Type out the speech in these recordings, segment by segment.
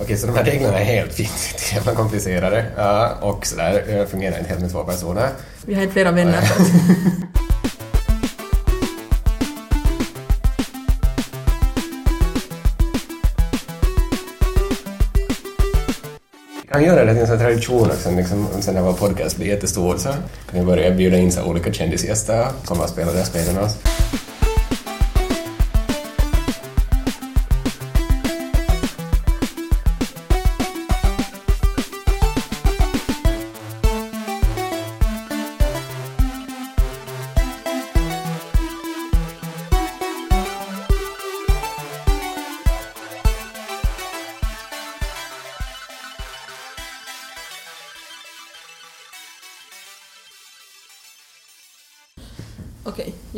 Okej, så de här reglerna är helt fint jävla komplicerade. Ja, och sådär, fungerar inte helt med två personer. Vi har inte flera vänner. kan göra det till en sån här tradition också, liksom, sen när vår podcast blir jättestor så kan vi börja bjuda in så olika kändisgäster komma och spela det här spelet med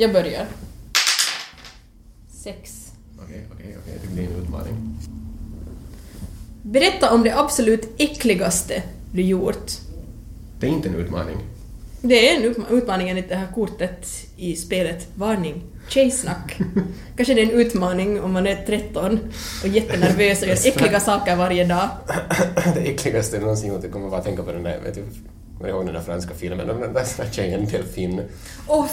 jag börjar. Sex. Okej, okej, okej, det blir en utmaning. Berätta om det absolut äckligaste du gjort. Det är inte en utmaning. Det är en utma- utmaning enligt det här kortet i spelet Varning. Tjejsnack. Kanske det är en utmaning om man är 13 och jättenervös och gör äckliga saker varje dag. det äckligaste jag någonsin gjort, jag kommer bara att tänka på den där, vet du, kommer ihåg den där franska filmen om den där tjejen delfin? Åh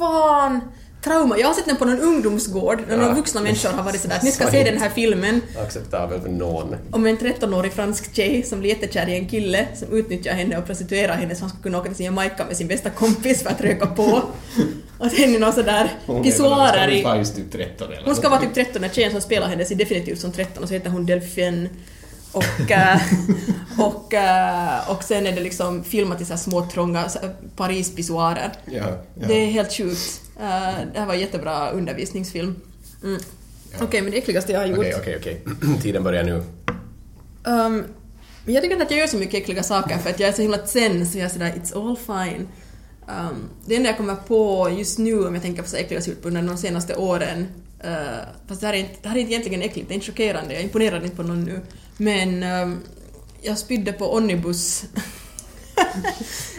fan! Trauma. Jag har sett den på någon ungdomsgård när Ja. några vuxna människor har varit sådär att ni ska se den här filmen Acceptabel för någon. om en 13-årig fransk tjej som blir jättekär i en kille som utnyttjar henne och prostituerar henne så han ska kunna åka till Jamaica med sin bästa kompis för att röka på. Och sen är någon sådär pissoarer i... Hon är just typ 13 eller Hon ska vara typ 13, den tjejen som spelar henne ser definitivt som 13 och så heter hon Delphine. Och, äh, och, äh, och sen är det liksom filmat i så här små trånga Paris-pissoarer. Ja, ja. Det är helt sjukt. Äh, det här var en jättebra undervisningsfilm. Mm. Okej, men det äckligaste jag har gjort. Okej, okej, okej. Tiden börjar nu. Um, jag tycker inte att jag gör så mycket äckliga saker för att jag är så himla zen så jag är sådär it's all fine. Um, det enda jag kommer på just nu om jag tänker på så äckliga gjort under de senaste åren uh, fast det här, är inte, det här är inte egentligen äckligt, det är inte chockerande, jag imponerar inte på någon nu. Men um, jag spydde på Onnibus.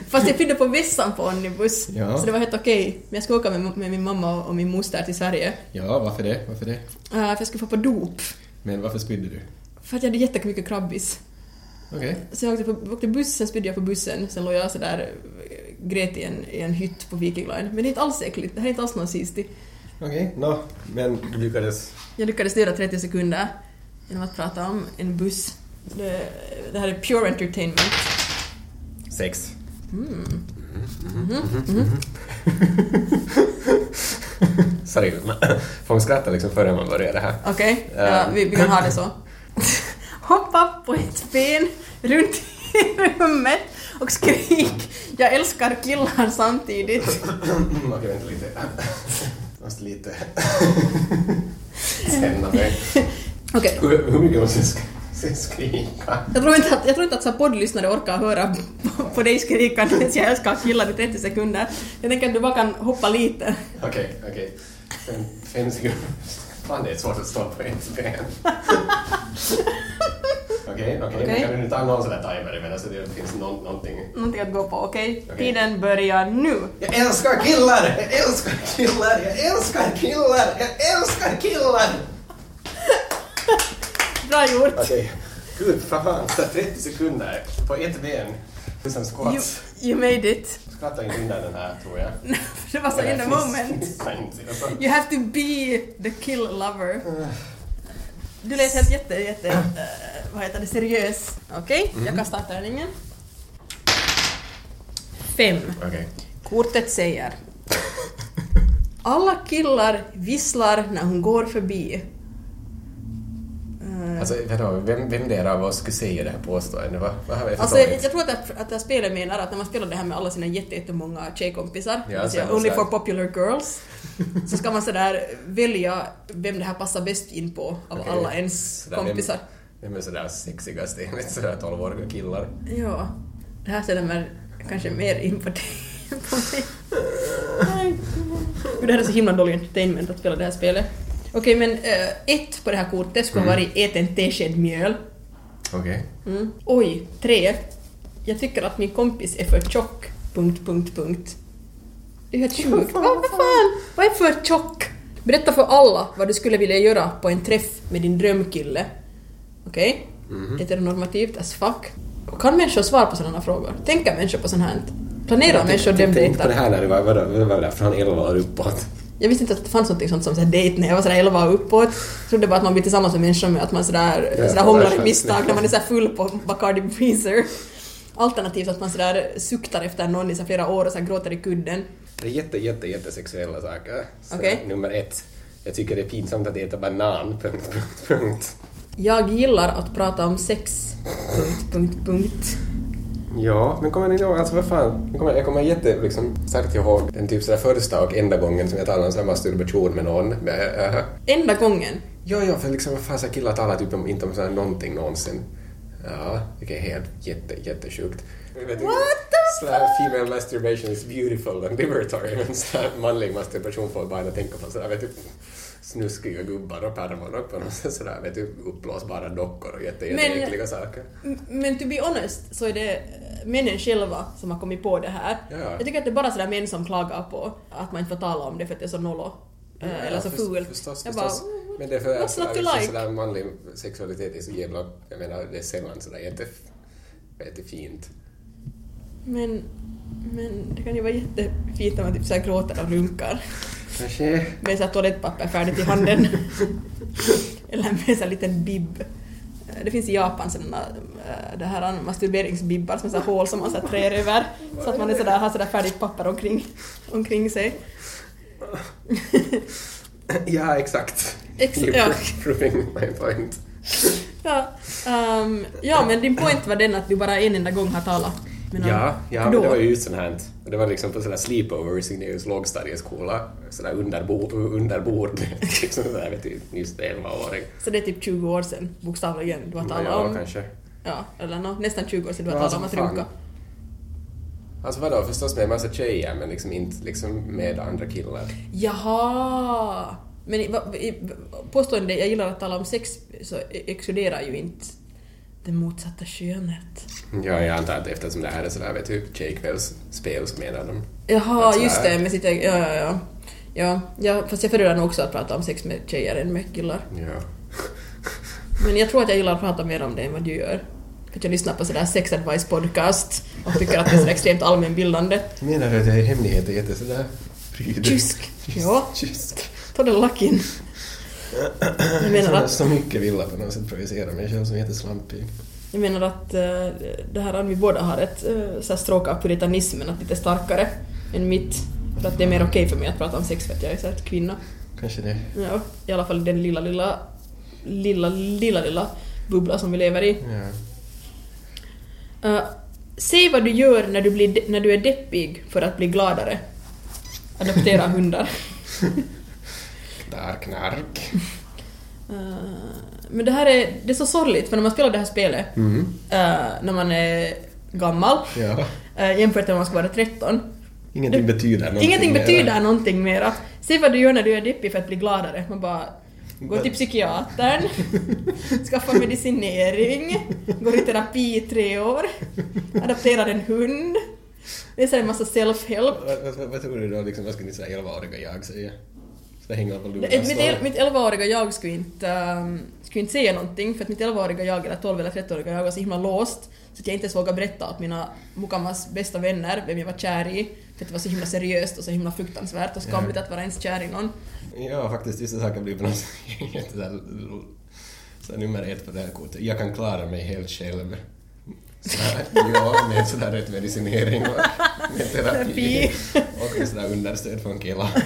Fast jag spydde på vässan på Onnibus. Ja. Så det var helt okej. Men jag ska åka med, med min mamma och min moster till Sverige. Ja, varför det? Varför det? Uh, för jag skulle få på dop. Men varför spydde du? För att jag hade jättemycket krabbis. Okej. Så jag åkte, på, åkte buss, sen spydde jag på bussen, sen låg jag sådär eh, grät i en, i en hytt på Viking Line. Men det är inte alls äckligt, det här är inte alls någon sisti. Okej, nå, men du lyckades... Jag lyckades döda 30 sekunder genom att prata om en buss. Det, det här är pure entertainment. Sex. Sorry, men får man skratta liksom före man börjar det här? Okej, Ja. ja, vi, vi kan ha det så. Hoppa på ett ben runt i rummet och skrik “Jag älskar killar” samtidigt. Okej, vänta lite. Jag måste lite... Känna mig. Okej, Hur, hur mycket måste jag sk- sk- skrika? Jag tror inte att, jag tror inte att så poddlyssnare orkar höra på, på dig skrika tills jag älskar killar i 30 sekunder. Jag tänker att du bara kan hoppa lite. Okej, okej. Fem, fem sekunder. Fan, det är svårt att stå på ett ben. Okej, okej. Okej. Men Kan du ta någon sån där timer emellan så det finns nå- någonting? Någonting att gå på, okej? Okej. Tiden börjar nu. Jag älskar killar! Jag älskar killar! Jag älskar killar! Jag älskar killar! Bra gjort! Okej. Gud, fan. Så 30 sekunder på ett ben. Är som You, squats. you made it. Skrattar inte undan den här, tror jag. Det var så in the moment. You have to be the kill lover. Du lät helt jätte, jätte, eh, vad heter det, seriös. Okej, jag kastar tärningen. Fem. Okej. Kortet säger Alla killar visslar när hon går förbi. Alltså, vem, vem det är av oss skulle säga det här påståendet? Vad, vad har vi Alltså, jag tror att, det- att det här spelet menar att när man spelar det här med alla sina jätte- jättemånga tjejkompisar, Ja, alltså only for popular girls, så ska man sådär välja vem det här passar bäst in på av Okej. alla ens Sådär, kompisar. Vem, vem är sådär sexigast enligt sådär 12-åriga killar? Ja, det här ställer mig kanske mer in på dig än på mig. Det här är så himla dålig entertainment att spela det här spelet. Okej, men eh, ett på det här kortet skulle Mm. vara ät en tesked mjöl. Okej. Mm. Oj, tre. Jag tycker att min kompis är för tjock. Punkt, punkt, punkt. Det är helt sjukt. Vad vad fan? Vad är för tjock? Berätta för alla vad du skulle vilja göra på en träff med din drömkille. Okej? Heteronormativt as fuck. Och kan människor svara på sådana frågor? Tänker människor på sånt här? Planerar människor Jag tänkte inte på det här när du var, var, var, var där från 11 år uppåt. Jag visste inte att det fanns något sånt som så dejt när jag var sådär 11 år uppåt. Jag trodde bara att man blir tillsammans med människor med att man sådär, Ja, sådär hånglar i misstag när man är sådär full på Bacardi Breezer. Alternativt att man sådär suktar efter någon i så flera år och så här gråter i kudden. Det är jätte, jätte, jätte sexuella saker. Så Okej. Nummer ett. Jag tycker det är pinsamt att äta banan. Punkt, punkt, punkt. Jag gillar att prata om sex. Punkt, punkt, punkt. Ja, men kommer ni ihåg, alltså vad fan, jag kommer, jag kommer jätte liksom, starkt ihåg den typ sådär första och enda gången som jag talade om här masturbation med någon. Med, äh, Enda gången. ja, ja, för liksom vad fan så killar talar typ om, inte om sådär någonting någonsin. Ja, det är helt jätte, jättesjukt. What the fuck? Female masturbation is beautiful and liberatory. Men sådär manlig masturbation får bara tänka på sådär, vet du, snuskiga gubbar och pärmar och på något sätt sådär, vet du, uppblåsbara dockor och jätteäckliga saker. Men to be honest så är det eh, männen själva som har kommit på det här. Ja. Jag tycker att det är bara sådär män som klagar på att man inte får tala om det för att det är så nollo. eh, eller så först- fult. Förstås, Jag förstås. bara, men det är för att liksom like? sådär manlig sexualitet är så jävla, jag menar det är sällan sådär jätte, jättefint. Men, men det kan ju vara jättefint när man typ så här gråter och runkar Kanske. med så här toalettpapper färdigt i handen. Eller med här liten bibb. Eh, Det finns i Japan sådana äh, det här masturberingsbibbar som är så här hål som man så här trär över så att man är sådär, har sådär färdigt papper omkring, omkring sig. Ja, exakt. Ex- You're ja. proving my point. Ja, ehm, ja, men din point var den att du bara en enda gång har talat någon. Ja, ja men det var ju just sånt här. Det var liksom på sådär sleepovers i Neus lågstadieskola. Sådär under, bo, under bord. liksom sådär, vet du, just 11-åring. Så det är typ 20 år sedan, bokstavligen, du har talat Ja, om... kanske. Ja, eller nå, nästan 20 år sedan du har Ja, talat om att runka. Alltså vadå, förstås med en massa tjejer men liksom inte liksom med andra killar. Jaha! Men påstående jag gillar att tala om sex så exkluderar ju inte det motsatta könet. Ja, jag antar att eftersom det här är sådär, vet du, tjejkvällsspel så menar de. Jaha, just det är- med sitt eget... Ja, ja, ja. Ja, ja, fast jag föredrar nog också att prata om sex med tjejer än med killar. Ja. Men jag tror att jag gillar att prata mer om det än vad du gör. För att jag lyssnar på sådär sex advice podcast och tycker att det är så extremt allmänbildande. Menar du att det är hemligheter jätte sådär? Tysk. Ja, Tysk. ta den lacken. Jag menar att, så mycket vill på något sätt projicera mig själv som jätteslampig. jag menar att eh, det här att vi båda har ett uh, så här stråk av puritanismen, att lite starkare än mitt. För att det är mer okej för mig att prata om sex för att jag är så här kvinna. Kanske det. Ja, i alla fall den lilla, lilla, lilla, lilla, lilla bubbla som vi lever i. Ja. Uh, säg vad du gör när du, blir när du är deppig för att bli gladare. Adoptera hundar. Där knark. Uh, men det här är, det är så sorgligt för när man spelar det här spelet Mm. uh, när man är gammal Ja. uh, jämfört med när man ska vara 13. Ingenting Det- betyder någonting. Ingenting mera. betyder någonting mera. Säg vad du gör när du är deppig för att bli gladare. Man bara går till psykiatern, skaffar medicinering, går i terapi i tre år, adopterar en hund. Det är en massa self-help. Vad, vad, vad tror du då, liksom, vad skulle ni säga 11-åriga jag säga? Så hänger på luren Mitt, el- mitt 11-åriga jag skulle inte, um, skulle inte säga någonting för att mitt 11-åriga jag eller 12 eller 13-åriga jag var så himla låst så att jag inte ens vågade berätta åt mina mukamas bästa vänner vem jag var kär i för att det var så himla seriöst och så himla fruktansvärt och skamligt att vara ens kär i någon. Ja, faktiskt vissa saker blir på något sätt så nummer ett på det här kortet. Jag kan klara mig helt själv. Så här, ja, med sådär rätt medicinering och med terapi. Och med sådär understöd från Kela.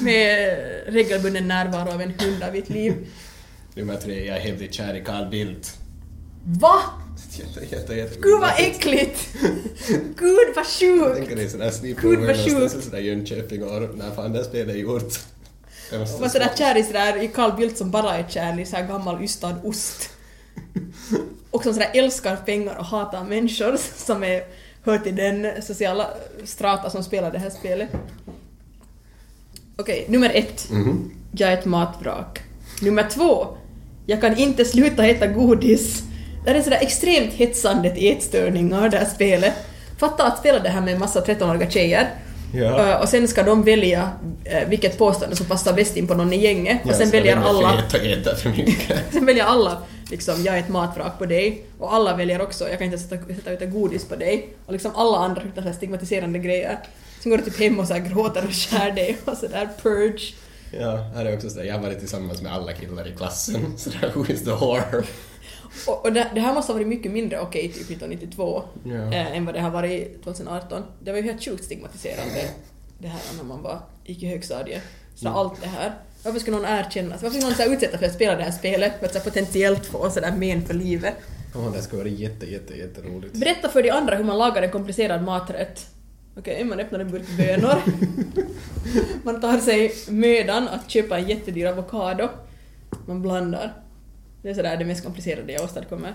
Med regelbunden närvaro av en hund av mitt liv. Nummer tre, jag är helt kär i Carl Bildt. Va? Jätte, jätte, jätte. Gud vad äckligt! Gud vad Jag sjukt! Gud, vad sjukt. sådär Jönköping och när fan det spelet är gjort. Och var sådär kär i sådär, i Carl Bildt som bara är kär i såhär gammal ystad ost. Och som sådär älskar pengar och hatar människor som är, hör till den sociala strata som spelar det här spelet. Okej, nummer ett. Mhm. Jag är ett matvrak. Nummer två. Jag kan inte sluta äta godis. Det är sådär extremt hetsande till ätstörningar, det här spelet. Fatta att spela det här med en massa 13-åriga tjejer. Ja. Eh, Och sen ska de välja eh, vilket påstående som passar bäst in på någon i gänget. och sen väljer alla Äta, äta för mycket. Sen väljer alla liksom jag är ett matvrak på dig och alla väljer också, jag kan inte sätta, sätta ut ett godis på dig och liksom alla andra hittar stigmatiserande grejer. Sen går du typ hem och så här gråter och skär dig och sådär purge. Ja, här är också sådär, jag har varit tillsammans med alla killar i klassen, sådär who is the whore? Och, och det, det här måste ha varit mycket mindre okej typ 1992 Ja. eh, än vad det har varit 2018. Det var ju helt sjukt stigmatiserande det här när man var, gick i högstadiet. Så Mm. allt det här. Varför skulle någon erkänna? Varför skulle någon så här utsätta för att spela det här spelet för att så potentiellt få sådär men för livet? Åh, det skulle vara jätte, jätte, jätteroligt. Berätta för de andra hur man lagar en komplicerad maträtt. Okej, man öppnar en burk bönor. man tar sig mödan att köpa en jättedyr avokado. Man blandar. Det är sådär det mest komplicerade jag åstadkommer.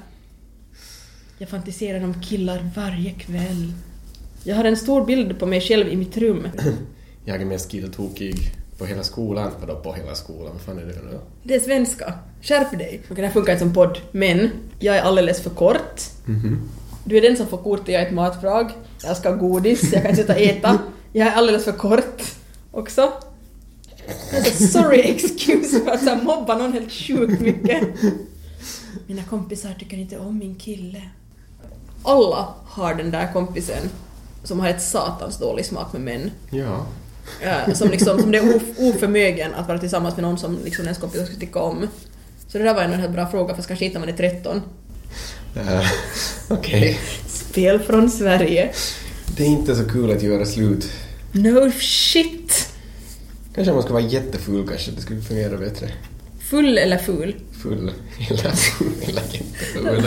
Jag fantiserar om killar varje kväll. Jag har en stor bild på mig själv i mitt rum. Jag är mest killtokig på hela skolan. Vadå på hela skolan? Vad fan är det nu? Det är svenska. Skärp dig! Okej, det här funkar inte som podd, men jag är alldeles för kort. Mhm. Du är den som får kort och jag är ett matfrag. Jag ska ha godis, jag kan inte och äta. Jag är alldeles för kort också. Sorry excuse för att så här mobba någon helt sjukt mycket. Mina kompisar tycker inte om min kille. Alla har den där kompisen som har ett satans dålig smak med män. Ja. Eh, som, liksom, som det är of, oförmögen att vara tillsammans med någon som liksom ens kompisar skulle tycka om. Så det där var en helt bra fråga, fast kanske inte när man är 13. Uh, Okej. Spel från Sverige. Det är inte så kul att göra slut. No shit! Kanske man ska vara jättefull kanske, det skulle fungera bättre. Full eller ful? Full. Eller, eller jättefull.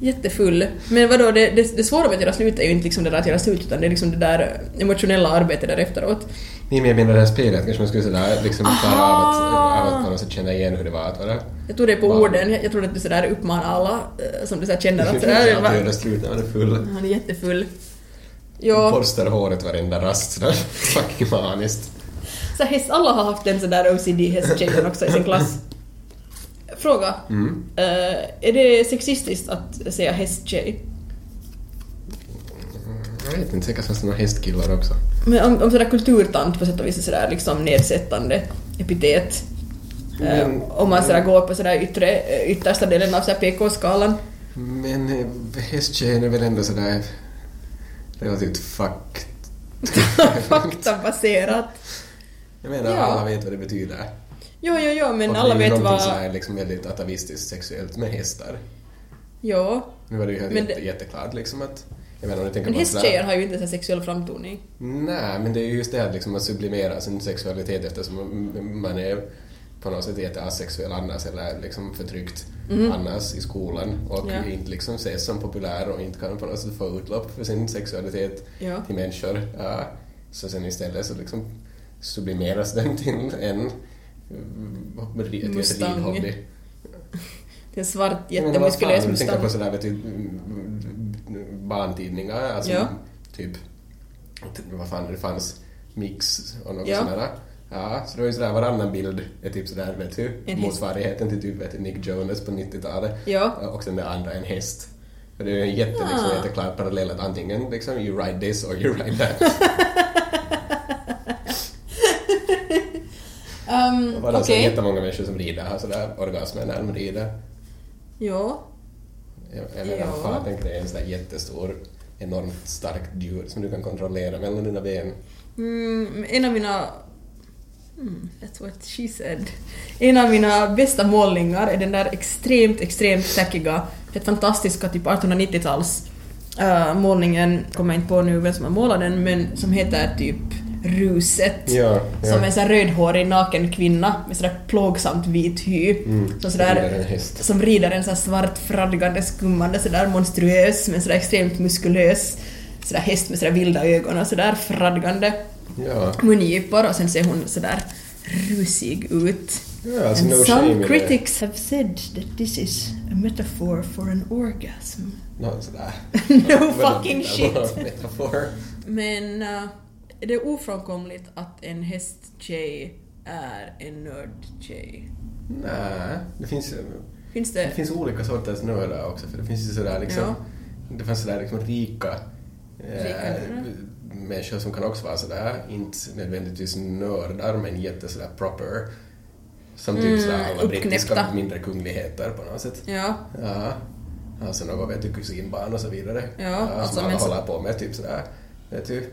Jättefull. Men vadå, det, det, det svåra med att göra slut är ju inte liksom det där att göra slut, utan det är liksom det där emotionella arbetet där efteråt. Nej men jag menar det här spelet, kanske man skulle sådär liksom klara av att, av att på något sätt känna igen hur det var att vara Jag tog det på Barn. orden, jag, jag trodde att du sådär uppmanar alla eh, som du sådär känner att sådär... va- göra slut när man är full. Han är jättefull. Ja, Borstar håret varenda rast sådär fucking maniskt. så häst, alla har haft en sådär OCD-hästtjejen också i sin klass. Fråga. Mm. Eh, är det sexistiskt att säga hästtjej? Jag vet inte, säkert fanns det några hästkillar också. Men om, om sådär kulturtant på sätt och vis är sådär liksom nedsättande epitet. Eh, Men- om man sådär går på sådär yttre, eh, yttersta delen av PK-skalan. Men hästtjejen är väl ändå sådär relativt fucked. Faktabaserat. Jag menar, Ja. alla vet vad det betyder. Jo, jo, jo, men Och alla det är ju vet som vad... är liksom väldigt atavistiskt sexuellt med hästar. Jo. Nu var det ju helt Men jätte, det- jätteklart liksom att... Jag menar om du tänker Men hästtjejer har ju inte så sexuell framtoning. Nej, men det är ju just det att liksom man sublimerar sin sexualitet eftersom man är på något sätt jätteasexuell annars eller liksom förtryckt annars i skolan och. Ja. inte liksom ses som populär och inte kan på något sätt få utlopp för sin sexualitet Ja. till människor. Ja, så sen istället så liksom sublimeras den till en ett Mustang. Det är en svart vad jättemuskulös du tänker på mustang. sådär vet du, barntidningar, alltså Ja. typ, vad fan det fanns, Mix och något Ja. sådär. Ja, så det var ju sådär varannan bild är typ sådär, vet du, En motsvarigheten till typ vet du, Nick Jonas på 90-talet. Ja. Och sen det andra en häst. För det är ju en jätte, liksom, Ah. jätteklar parallell att antingen liksom you ride this or you ride that. Um, Och bara så Okej. jättemånga människor som rider har sådär orgasmer när de rider. Ja. Jag, jag menar, Ja. tänk dig en sån där jättestor, enormt starkt djur som du kan kontrollera mellan dina ben. Mm, en av mina... Hmm, that's what she said. En av mina bästa målningar är den där extremt, extremt tackiga, helt fantastiska typ 1890-tals uh, målningen, kommer inte på nu vem som har målat den, men som heter typ Ruset. Ja, ja. Som en sån rödhårig naken kvinna med sådär plågsamt vit hy. Mm, som, sådär, rider som rider en sån svart fradgande skummande sådär monstruös men sådär extremt muskulös sådär häst med sådär vilda ögon och sådär fradgande Ja, mungipor och sen ser hon sådär rusig ut. ja alltså And no some critics have said that this is a metaphor for an orgasm. No, sådär. no Vadå, fucking shit! Men uh, det är ofrånkomligt att en hästtjej är en nördtjej. Nej, det finns, Finns det det? finns olika sorters nördar också. För det finns ju sådär liksom, Ja. det finns sådär liksom rika, Rika eh, människor som kan också vara sådär, inte nödvändigtvis nördar men jätte sådär proper Som typ Mm, sådär alla brittiska mindre kungligheter på något sätt. Ja. Ja. Alltså något vet du, kusinbarn och så vidare. Ja, som alltså, alla men så- håller på med typ sådär, vet du,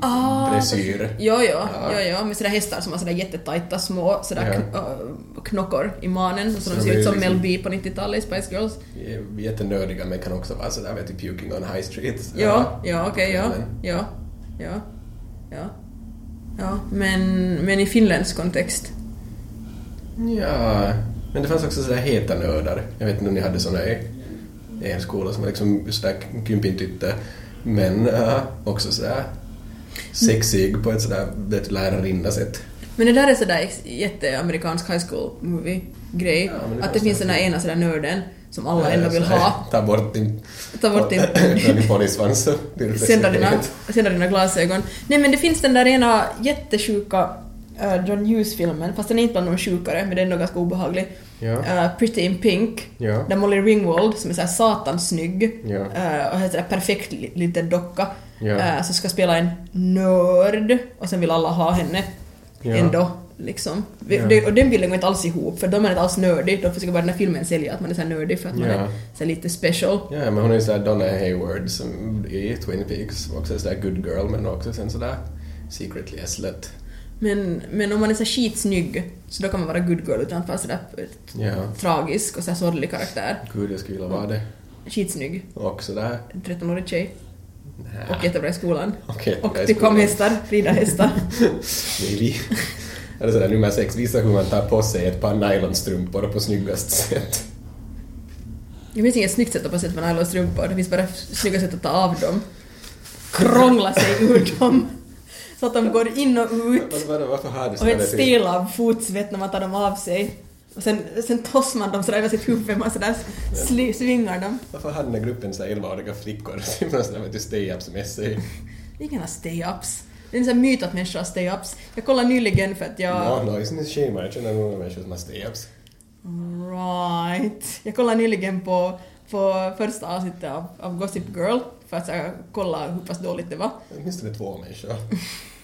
Ah, dressyr. Jo, jo, Ja. jo, jo, med sådär hästar som har sådär jättetajta små sådär Ja. äh, knockor i manen, så, Så de ser ut som liksom- Mel B på 90-talet i Spice Girls. jättenördiga men kan också vara sådär vet du, puking on high street. Ja, ja, okej, ja, Men- ja, ja, ja. Ja, men, men i finländsk kontext. Ja, men det fanns också sådär heta nördar. Jag vet inte om ni hade såna i i er skola som var liksom sådär kympintytte men äh, också sådär sexig på ett sådär vet du, lärarinna-sätt. Men det där är sådär jätteamerikansk high school movie grej. Ja, det att det finns den där ena sådär nörden som alla ändå vill ha. Ta bort din... Ta bort din... din polissvans. din Sända dina, sända dina glasögon. Nej men det finns den där ena jättesjuka uh, John Hughes-filmen, fast den är inte bland de sjukare, men den är ändå ganska obehaglig. Ja. Uh, Pretty in Pink, Ja. där Molly Ringwald, som är såhär satans snygg Ja. uh, och är sådär perfekt li- liten docka, Ja. uh, så ska spela en nörd och sen vill alla ha henne Ja. ändå. Liksom. Ja. det, och den bilden går inte alls ihop, för de är inte alls nördig, de försöker bara den här filmen sälja att man är så nördig för att man är så lite special. Ja, men hon är ju sådär Donna Hayward som i Twin Peaks, också är sådär good girl men också sen sådär secretly är slut. Men, men om man är så skitsnygg så då kan man vara good girl utan att vara sådär Ja. tragisk och så sorglig karaktär. Gud, jag skulle vilja vara det. Skitsnygg. Och sådär... En 13-årig tjej. Nä. Och jättebra i skolan. Och är tycka om hästar, rida hästar. Maybe. Eller sådär nummer sex, visa hur man tar på sig ett par nylonstrumpor på snyggast sätt. Det finns inget snyggt sätt att på sätta med nylonstrumpor, det finns bara snygga sätt att ta av dem. Krångla sig ur dem. Så att de går in och ut. Varför, varför, varför har du Och ett stel av fotsvett när man tar dem av sig. Och sen, sen tossar man dem sådär över sitt huvud, man sådär sli, svingar dem. Varför har den här gruppen sådär 11-åriga flickor typ någon sån där vet du stay-ups med sig? Ingen har stay-ups. Det är en sån myt att människor har stay-ups. Jag kollade nyligen för att jag... Ja, no, isn't it shame? Jag känner många människor som har stay-ups. Right. Jag kollade nyligen på, på första avsnittet av, av Gossip Girl för att så här, kolla hur pass dåligt det var. Åtminstone två människor.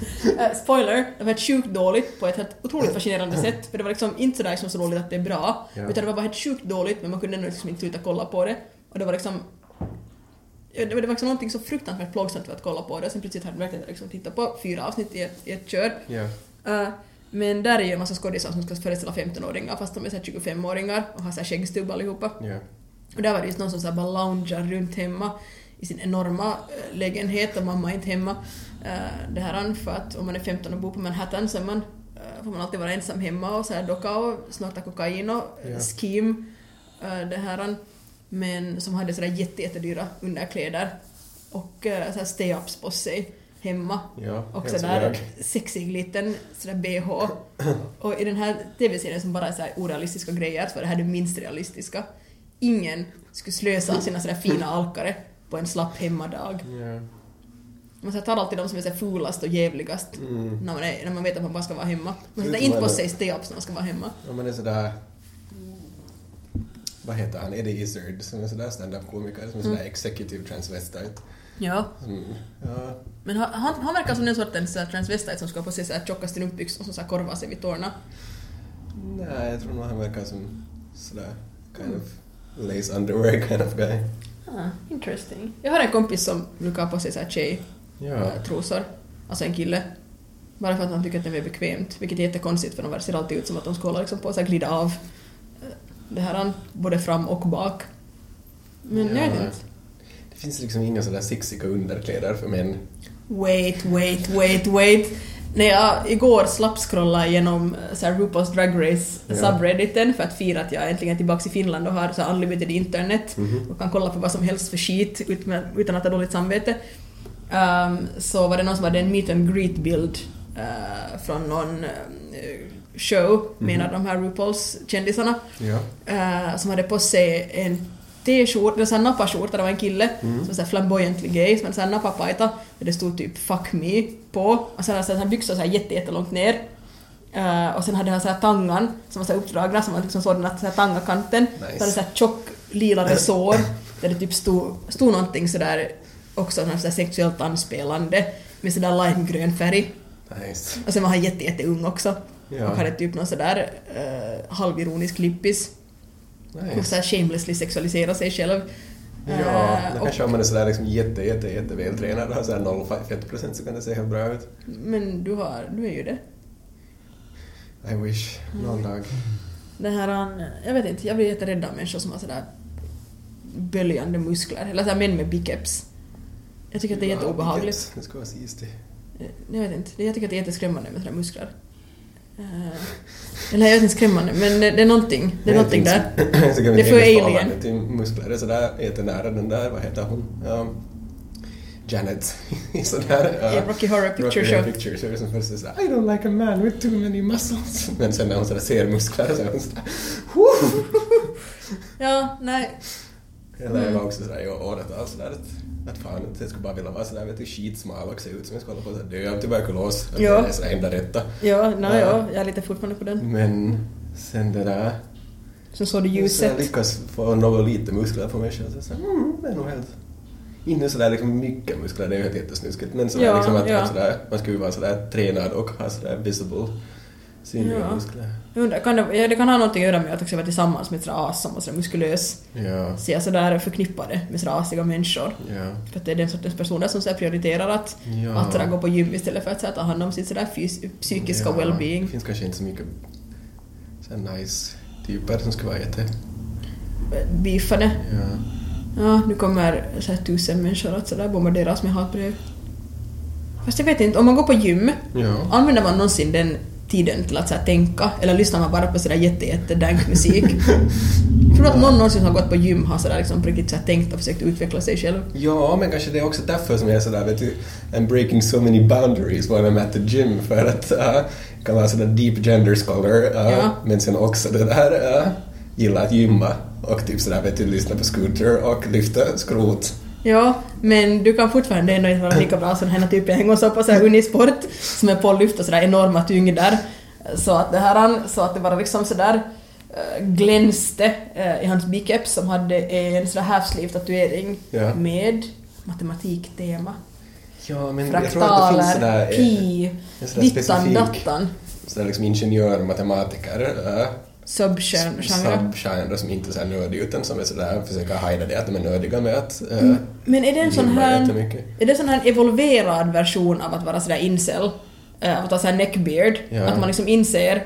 Eh, spoiler, det var helt sjukt dåligt på ett helt otroligt fascinerande sätt. För det var liksom inte sådär liksom så dåligt att det är bra, Ja. utan det var bara helt sjukt dåligt men man kunde ändå liksom inte sluta kolla på det. Och det var liksom... Det var liksom någonting så fruktansvärt plågsamt för att kolla på det. Sen plötsligt hade jag verkligen liksom tittat på fyra avsnitt i ett, i ett kör. Ja. Eh, men där är ju en massa skådisar som ska föreställa 15-åringar fast de är så här 25-åringar och har skäggstubb allihopa. Ja. Och där var det just någon som så bara loungear runt hemma i sin enorma eh, lägenhet och mamma är inte hemma. Eh, det här för att om man är 15 och bor på Manhattan så man, eh, får man alltid vara ensam hemma och så här docka och snorta kokain och Ja. skim. det här men som hade sådär jätte, jättedyra underkläder och eh, så här stay-ups på sig hemma. Ja, Och sådär sexig liten sådär bh. Och i den här TV-serien som bara är såhär orealistiska grejer så var det här det minst realistiska. Ingen skulle slösa sina sådär fina alkare på en slapp hemmadag. Ja. Man så tar alltid de som är så fulast och jävligast Mm. när, man är, när man vet att man bara ska vara hemma. Man sätter inte på sig stay-ups när man ska vara hemma. Om man är sådär... Vad heter han? Eddie Izzard som är sådär stand-up-komiker som är sådär executive transvestite. Ja. Som, ja, Men han, han, han verkar som den sortens här transvestite som ska ha på sig så här tjocka strumpbyxor som så här korvar sig vid tårna. nej, jag tror nog han verkar som sådär kind of lace underwear kind of guy. Ah, interesting. Jag har en kompis som brukar ha på sig så här tjej Ja. eh. Alltså en kille. Bara för att han tycker att det är bekvämt. Vilket är jättekonstigt för de ser alltid ut som att de ska hålla liksom på att glida av eh, det här både fram och bak. Men jag vet inte. Det finns liksom inga sådär sexiga underkläder för män. Wait, wait, wait, wait. När jag igår slappskrollade igenom eh, så här Drag Race Ja. subredditen för att fira att jag äntligen är tillbaka i Finland och har så här unlimited internet Mhm. och kan kolla på vad som helst för skit utan att ha dåligt samvete. Ehm, så var det någon som hade en meet and greet bild eh, från någon eh, show med en av de här RuPaul's kändisarna Ja. eh, som hade på sig en t-skjorta, en sån här nappaskjorta, det var en kille Mm. som var flamboyantly gay, som hade en nappapajta där det stod typ 'fuck me' på och sen hade han byxor så här jätte, jättelångt ner Eh, och sen hade han så här tangan som var så här uppdragna som var liksom sådana så här tangakanten. Nice. Så hade så här tjock lila resår där det typ stod, stod någonting sådär också så här sexuellt anspelande med sådär limegrön färg. Nice. Och sen var han jätte, jätteung också. Ja. och hade typ någon sådär uh, halvironisk lippis. Och Nice. såhär shamelessly sexualisera sig själv. Ja, det och- kanske om man är sådär liksom jätte, jätte, jätte vältränad och har sådär 0 fettprocent så kan det se helt bra ut. Men du, har, du är ju det. I wish. Någon dag. Den här, jag vet inte, jag blir jätterädd av människor som har sådär böljande muskler. Eller såhär män med biceps. Jag tycker att det är jätteobehagligt. Det ska vara. Eh, Jag vet inte, jag tycker att det är jätteskrämmande med sådana muskler. Eh, Eller jag vet inte skrämmande, men det är någonting. Det är någonting där. Det är helt alien. till muskler. Är sådär jättenära den där, vad heter hon? Um, Janet. sådär. I Rocky Horror Picture Rocky Show. Picture Show som först är sådär I don't like a man with too many muscles. Men sen när hon sådär ser muskler så är hon sådär! Ja, nej. Eller jag var också sådär i åratal sådär att, att fan, jag skulle bara vilja vara sådär vet du, skitsmal och se ut som jag skulle hålla på att dö av tuberkulos. Att Ja. Det är sådär enda rätta. Ja, nej, Ja. ja, jag är lite fortfarande på den. Men sen det där... Sen såg du ljuset. lyckas få något lite muskler på mig själv. Så mm, det är nog helt... Inte sådär liksom mycket muskler, det är ju helt jättesnuskigt. Men sådär Ja, liksom att, ja. att sådär, man ju vara sådär tränad och ha sådär visible synliga Ja. muskler. Jag undrar, kan det, ja, det kan ha någonting att göra med att också vara tillsammans med ett sådär as som sådär muskulös. Ja, Så jag sådär förknippade med sådär asiga människor. ja. För att det är den sortens personer som sådär prioriterar att, Ja. att sådär gå på gym istället för att sådär ta hand om sitt sådär psykiska Ja, well-being. Det finns kanske inte så mycket sådär nice typer som ska vara jätte... Beefade. Ja. Ja, nu kommer så här tusen människor att sådär bombarderas med hatbrev. Fast jag vet inte, om man går på gym, använder man någonsin den tiden till att så tänka? Eller lyssnar man bara på sådär jätte, jätte dank musik? Tror du att någon någonsin som har gått på gym har sådär liksom på riktigt så tänkt och försökt utveckla sig själv? Ja, men kanske det är också därför som jag är sådär, vet du, I'm breaking so many boundaries when I'm at the gym, för att uh, kan vara sådär deep gender scholar, uh, Ja. men sen också det där, uh, gilla att gymma och typ sådär, vet du, lyssna på scooter och lyfta skrot. Ja, men du kan fortfarande ändå inte vara lika bra som den här typen. Jag och så på så här Unisport som är på att lyfta sådär enorma tyngder. Så att det här, så att det bara liksom sådär eh, glänste eh, i hans biceps som hade en sådär half-sleeve tatuering Ja. med matematiktema. Ja, men jag tror att det finns sådär, Fraktaler, eh, pi, dittan, dattan, sådär liksom ingenjör, matematiker, uh, subgenre. subgenre som inte är såhär nördig utan som är sådär, försöker hejda det att de är nördiga med att uh, Mm. Men är det en sån här... Är det en sån här evolverad version av att vara sådär incel? Eh, att ha såhär neckbeard? Ja. Att man liksom inser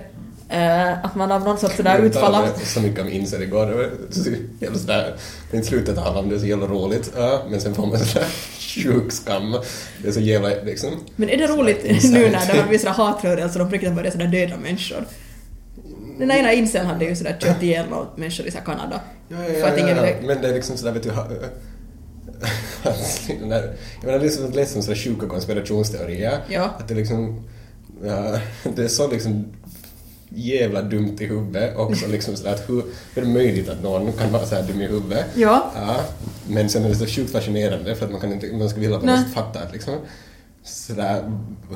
eh, att man av någon sorts sådär utfall av... så mycket om inser igår, det var så jävla sådär, men i slutet talar om det är så jävla roligt, men sen får man sådär sjuk skam. Det är så jävla liksom... Men är det roligt nu när det har blivit sådär hatrörelser och på riktigt börjar sådär döda människor? Den ena inceln hade ju sådär kört ihjäl människor i såhär Kanada. Ja, För ja, att ja, ingen ja, ville- men det är liksom sådär, vet du, att den där, jag menar, det är som läst om sådär sjuka konspirationsteorier. Ja. Att det liksom, ja, det är så liksom jävla dumt i huvudet också liksom sådär att hur, hur är det möjligt att någon kan vara så här dum i huvudet? Ja. Ja, men sen är det så sjukt fascinerande för att man kan inte, man skulle vilja sätt fatta att liksom sådär,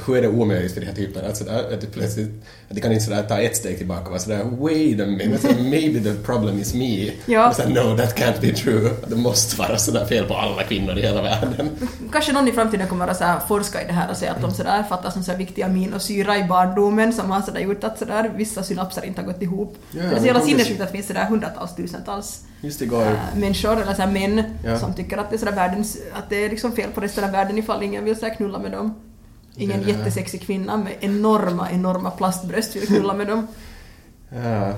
hur är det omöjligt för de här typerna att sådär, att plötsligt, att de kan inte sådär ta ett steg tillbaka och vara sådär wait a minute, sådär, maybe the problem is me. Ja. Och sådär, no that can't be true. Det måste vara sådär fel på alla kvinnor i hela världen. Kanske någon i framtiden kommer att så här forska i det här och säga att de sådär fattar som sådär viktiga aminosyra i barndomen som har sådär gjort att sådär vissa synapser inte har gått ihop. Ja, det är så jävla sinnessjukt att det finns sådär hundratals, tusentals Just igår, äh, människor, eller såhär män, Ja. som tycker att det är sådär världens, att det är liksom fel på resten av världen ifall ingen vill såhär knulla med dem. Ingen Det där. jättesexig kvinna med enorma, enorma plastbröst vill knulla med dem. Ja.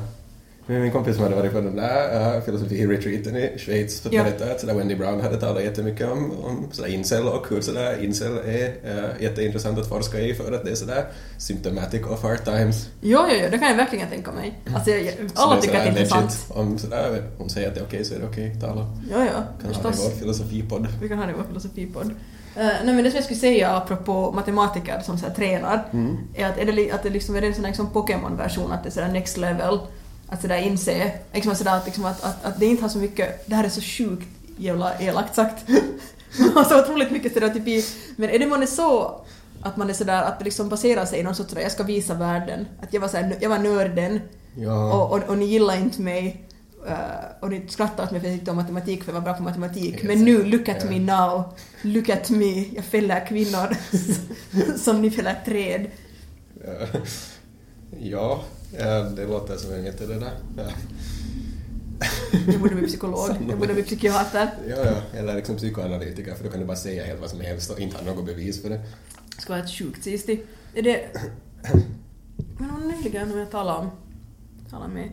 Men min kompis som hade varit på den där uh, filosofi-retreaten i Schweiz Ja. berättade att sådär Wendy Brown hade talat jättemycket om, om sådär incel och hur sådär incel är uh, jätteintressant att forska i för att det är sådär symptomatic of our times. Jo, jo, jo, det kan jag verkligen tänka mig. Alltså, jag, Så alla tycker att det är intressant. Om sådär, hon säger att det är okej så är det okej, tala. Ja, ja, Kan ha det i förstås. vår filosofipodd. Vi kan ha det i vår filosofipodd. Uh, nej men det som jag skulle säga apropå matematiker som så här, tränar Mm. är att är det, att det liksom är det en sån här liksom Pokémon-version, att det är sådär next level, att sådär inse, liksom sådär att, liksom att, att, att det inte har så mycket, det här är så sjukt jävla elakt sagt, man har så otroligt mycket stereotypi, men är det man är så att man är sådär att det liksom baserar sig i någon sorts sådär, jag ska visa världen, att jag var såhär, jag var nörden Ja. och, och, och ni gillar inte mig eh, och ni skrattar åt mig för jag tyckte om matematik för jag var bra på matematik. Men nu, look at me now. Look at me. Jag fäller kvinnor som ni fäller träd. Ja. Ja, ja, det låter som jätte det där. Ja. Jag borde bli psykolog, jag borde bli psykiater. Ja, ja, eller liksom psykoanalytiker för då kan du bara säga helt vad som helst och inte ha något bevis för det. Det skulle vara ett sjukt sistigt. Är det... Men hon nyligen när jag talade om... Talade med...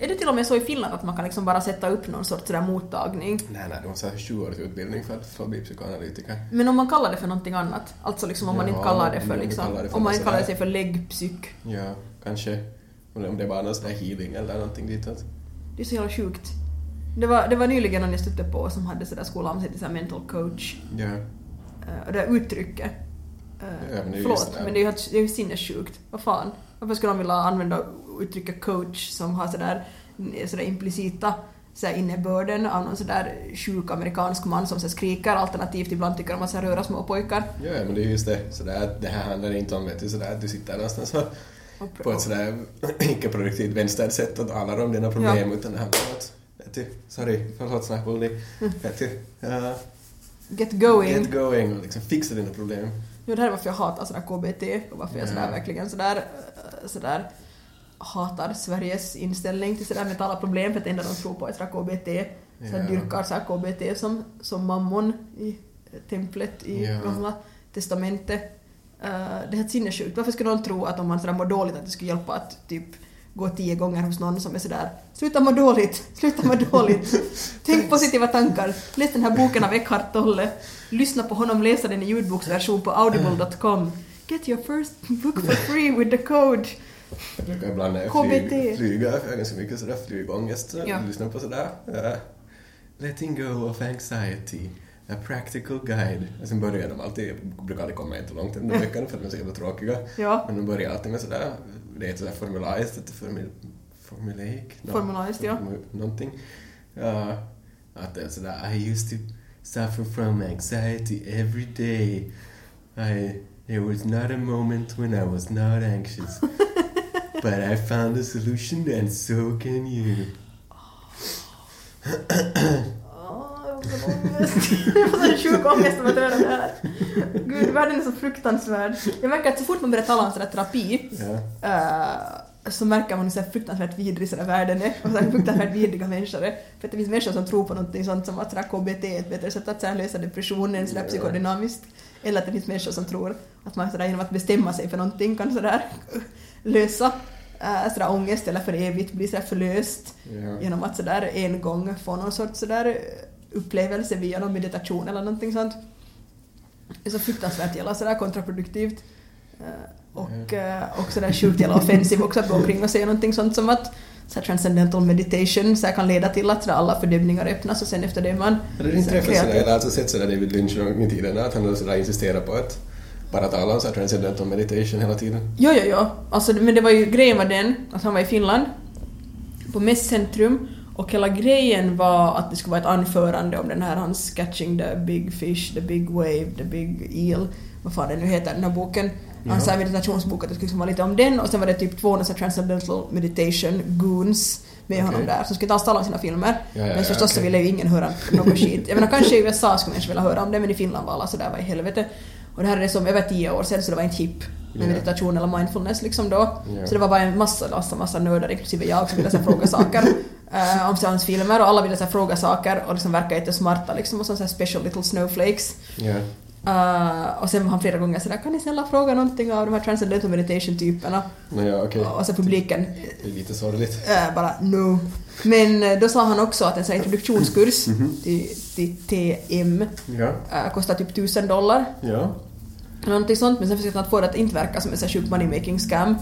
Är det till och med så i Finland att man kan liksom bara sätta upp någon sorts sådär mottagning? Nej, nej, du måste ha 20 års utbildning för att få bli psykoanalytiker. Men om man kallar det för någonting annat? Alltså liksom om man Ja, inte kallar det för du liksom... kallar det om man inte kallar sådär. sig för läggpsyk. Ja, kanske. Om det bara är någon sån där healing eller någonting ditåt. Det är så jävla sjukt. Det var, det var nyligen någon jag stötte på som hade sådär om sig till sådär mental coach. Ja. Eh, Och det där uttrycket. eh, Ja, men förlåt, det. men det är ju det är ju sinnessjukt. Vad fan? Varför skulle de vilja använda uttrycket coach som har sådär, sådär implicita sådär innebörden av någon sådär sjuk amerikansk man som så skriker alternativt ibland tycker om att så här röra små pojkar. Ja, men det är just det. Så där, det här handlar inte om vet du, sådär, att du sitter någonstans Och, på ett sådär icke-produktivt vänstert sätt och talar om dina problem utan det handlar om att vet sorry, förlåt snackbully, vet ja, get going. get going och liksom fixa dina problem. Jo, det här är varför jag hatar sådär KBT och varför jag sådär Ja. verkligen sådär, eh, sådär hatar Sveriges inställning till sådär mentala problem för att enda de tror på är sådär KBT. Så Ja. dyrkar såhär KBT som, som mammon i templet i Ja. gamla testamentet. Eh, det är helt sinnessjukt. Varför skulle någon tro att om man sådär mår dåligt att det skulle hjälpa att typ gå tio gånger hos någon som är sådär ”sluta må dåligt, sluta må dåligt, tänk positiva tankar, läs den här boken av Eckhart Tolle, lyssna på honom läsa den i ljudboksversion på audible.com, get your first book for free with the code”. Jag brukar ibland när jag flyger, jag har ganska mycket sådär flygångest, så Ja. lyssnar på sådär. Uh, Letting go of anxiety, a practical guide. Och sen börjar de alltid, jag brukar aldrig komma jättelångt den där veckan för de är så jävla tråkiga. Ja. Men de börjar alltid med sådär, det är sådär formul, formulaik? No, ja. Någonting. Ja, att det är sådär, I used to suffer from anxiety every day. I, there was not a moment when I was not anxious. But I found a solution and so can you. Ah. ångest. Jag får sån sjuk ångest av att höra det här. Gud, världen är så fruktansvärd. Jag märker att så fort man börjar tala om sådär terapi eh, så märker man hur så fruktansvärt vidrig sådär världen är och så här fruktansvärt vidriga människor är. För att det finns människor som tror på någonting sånt som att KBT är ett bättre sätt att lösa depressionen sådär Ja. psykodynamiskt. Eller att det finns människor som tror att man sådär genom att bestämma sig för någonting kan sådär lösa äh, sådär ångest eller för evigt bli sådär förlöst Ja. genom att sådär en gång få någon sorts sådär upplevelse via någon meditation eller någonting sånt. Det är så fruktansvärt jävla sådär kontraproduktivt. Eh, Och, eh, och sådär sjukt jävla offensiv också att gå omkring och säga någonting sånt som att så transcendental meditation så här kan leda till att alla fördömningar öppnas och sen efter det man... Har du inte träffat sådär, eller alltså sett sådär David Lynch i tiden, att han sådär insisterar på att bara tala om transcendental meditation hela tiden? Jo, jo, jo. Alltså, men det var ju, grejen var den att han var i Finland på Mässcentrum och hela grejen var att det skulle vara ett anförande om den här hans Catching the Big Fish, the Big Wave, the Big Eel, vad fan det nu heter, den här boken. Hans Ja. meditationsbok, att det skulle liksom vara lite om den och sen var det typ två så transcendental meditation goons med honom Okej. där som skulle inte tala om sina filmer. Ja, ja, men ja, förstås så ville ju ingen höra något skit. Jag menar kanske i USA skulle människor vilja höra om det men i Finland var alla sådär vad i helvete. Och det här är som över tio år sedan så det var inte hip med Ja. meditation eller mindfulness liksom då. Ja. Så det var bara en massa, massa, massa nördar inklusive jag som ville så fråga saker eh, om hans filmer och alla ville så fråga saker och liksom verka jättesmarta liksom och så, så här special little snowflakes. Ja. Eh, och sen var han flera gånger sådär kan ni snälla fråga någonting av de här transcendental meditation typerna? Men ja, okej. Och så publiken Det är lite sorgligt. eh, bara no. Men eh, då sa han också att en sån här introduktionskurs till, till TM Ja. eh, kostar typ tusen dollar. Ja. Någonting sånt, men sen försökte han få det att inte verka som en sjuk money making scam.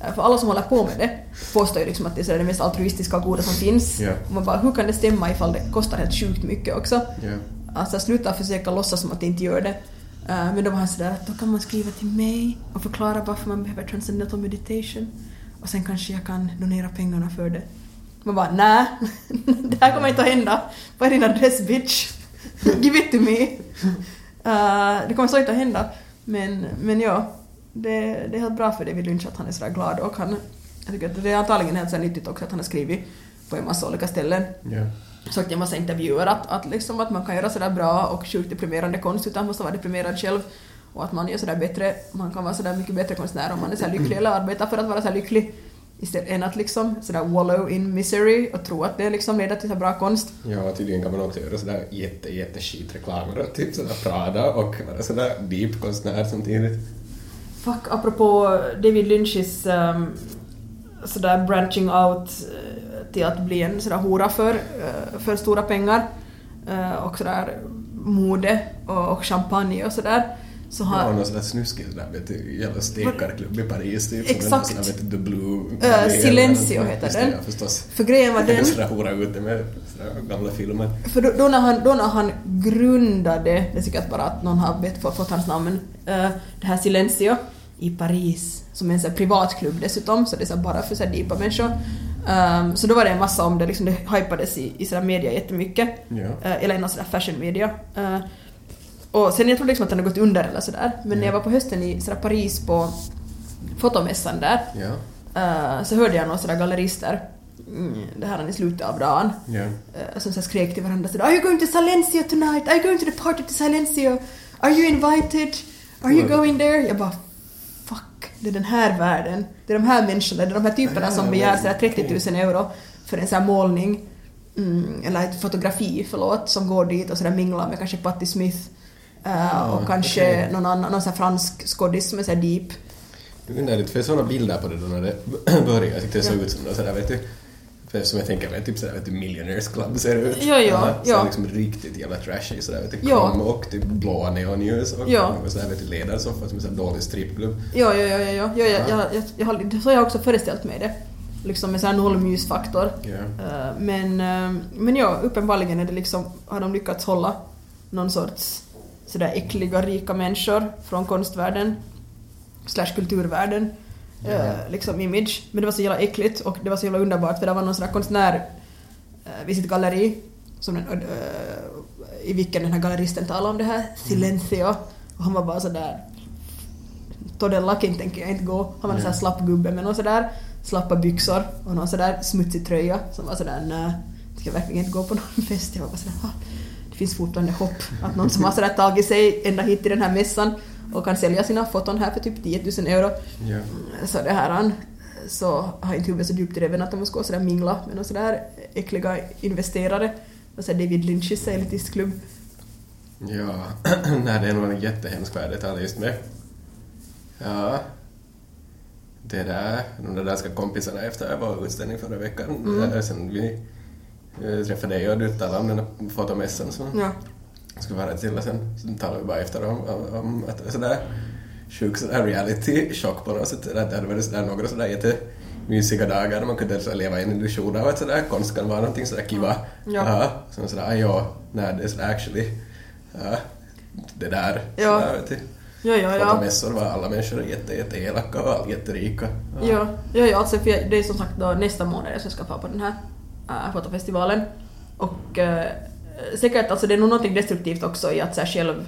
Eh, För alla som håller på med det påstår ju liksom att det är det mest altruistiska och goda som finns. Och man bara, hur kan det stämma ifall det kostar helt sjukt mycket också? Ja. Alltså sluta försöka låtsas som att det inte gör det. Eh, Men då var han sådär att då kan man skriva till mig och förklara varför man behöver transcendental meditation. Och sen kanske jag kan donera pengarna för det. Man bara nej, det här kommer inte att hända. Vad är din adress bitch? Give it to me. Eh, det kommer så inte att hända. Men, men ja, det, det är helt bra för David Lynch att han är sådär glad och han, jag tycker att det är antagligen helt så nyttigt också att han har skrivit på en massa olika ställen. Sagt i en massa intervjuer att, att, liksom att man kan göra sådär bra och sjukt deprimerande konst utan att man måste vara deprimerad själv. och att man gör sådär bättre, man kan vara sådär mycket bättre konstnär om man är så här lycklig eller arbetar för att vara så här lycklig istället än att liksom sådär wallow in misery och tro att det liksom leder till så bra konst. Ja, tydligen kan man också göra sådär jätte, jätte skitreklamer åt typ sådär Prada och vara sådär deep konstnär samtidigt. Fuck, apropå David Lynch's um, sådär branching out eh, till att bli en sådär hora för, eh, för stora pengar eh, och sådär mode och, och champagne och sådär. Så Det har, var någon sån där snuskig sån där, vet du, jävla stekarklubb i Paris typ. Exakt. Sån där, vet du, The Blue... Äh, Silencio heter det, den. Ja, förstås. för grejen var Den sådär hora ute med sådär gamla filmer. för då, då, när han, då när han grundade, det är säkert bara att någon har vet, fått, hans namn, eh, det här Silencio i Paris, som är en sån här privatklubb dessutom, så det är så bara för så här deepa människor. Um, så då var det en massa om det, liksom det hypades i, i sådär media jättemycket. Ja. Eh, eller i någon sån där fashion media. Eh, och sen jag trodde liksom att den hade gått under eller sådär, men när jag var på hösten i sådär Paris på fotomässan där, eh, så hörde jag några sådär gallerister, mm, det här i slutet av dagen, eh, som så skrek till varandra sådär Are you going to Silencio tonight? Are you going to the party to Silencio? Are you invited? Are you going there? Jag bara fuck, det är den här världen. Det är de här människorna, det är de här typerna som begär sådär 30 000 euro för en sån här målning. Mm, eller ett fotografi, förlåt, som går dit och sådär minglar med kanske Patti Smith. Ja, och kanske okej. någon annan, någon fransk skådis som är såhär deep. Det är underligt, för sådana bilder på det då när det började, jag tyckte det såg ut som något sådär, vet du, för som jag tänker mig, typ sådär, vet du, Millionaires Club ser det ut. Ja, ja, så ja. liksom riktigt jävla trashy sådär, vet du, Ja. krom och typ blåa neonljus och Ja. någon sådär, vet du, ledarsoffa som en sån dålig strippklubb. Ja, ja, ja, ja, ja, ja, jag, jag, jag, jag, har- så har jag också föreställt mig det. Liksom med sån här nollmysfaktor. Ja. Eh, Men, eh, men ja, uppenbarligen är det liksom, har de lyckats hålla någon sorts sådär äckliga rika människor från konstvärlden slash kulturvärlden eh, liksom image. Men det var så jävla äckligt och det var så jävla underbart för det var någon sån där konstnär eh, vid sitt galleri som den, eh, i vilken den här galleristen talade om det här, Silencio. Och han var bara sådär Toddellakin tänker jag inte gå. Han var en sån här slapp gubbe med någon sådär slappa byxor och någon sådär smutsig tröja som var sådär nej, ska jag verkligen inte gå på någon fest? Jag var bara sådär, finns fortfarande hopp att någon som har sådär tagit sig ända hit till den här mässan och kan sälja sina foton här för typ 10 000 euro. Ja. Så det här så har inte huvudet så djupt i reven att de måste gå sådär mingla med några sådär äckliga investerare. Och så David Lynch's elitistklubb. Ja, nej det är nog en jättehemsk värld det talar just med. Ja. Det där, de där danska kompisarna efter vår utställning förra veckan, Mm. sen vi eh, träffade dig och du talade om den här fotomässan som Ja. skulle vara till och sen talade vi bara efter om, om, om att sådär sjuk sådär reality-chock på något sätt. Att det hade varit sådär några sådär jättemysiga dagar där man kunde så leva i en illusion av att sådär konst kan vara någonting sådär kiva. Ja. Ja. Som sådär, ja, nej det är sådär actually, ja, det där. Ja. Sådär, vet du. Ja, ja, ja. Fotomässor var alla människor jätte, jätte elaka och jätterika. Ja, ja, ja alltså för jag, det är som sagt då nästa månad jag ska få på den här äh, fotofestivalen. Och äh, säkert, alltså det är nog något destruktivt också i att så här, själv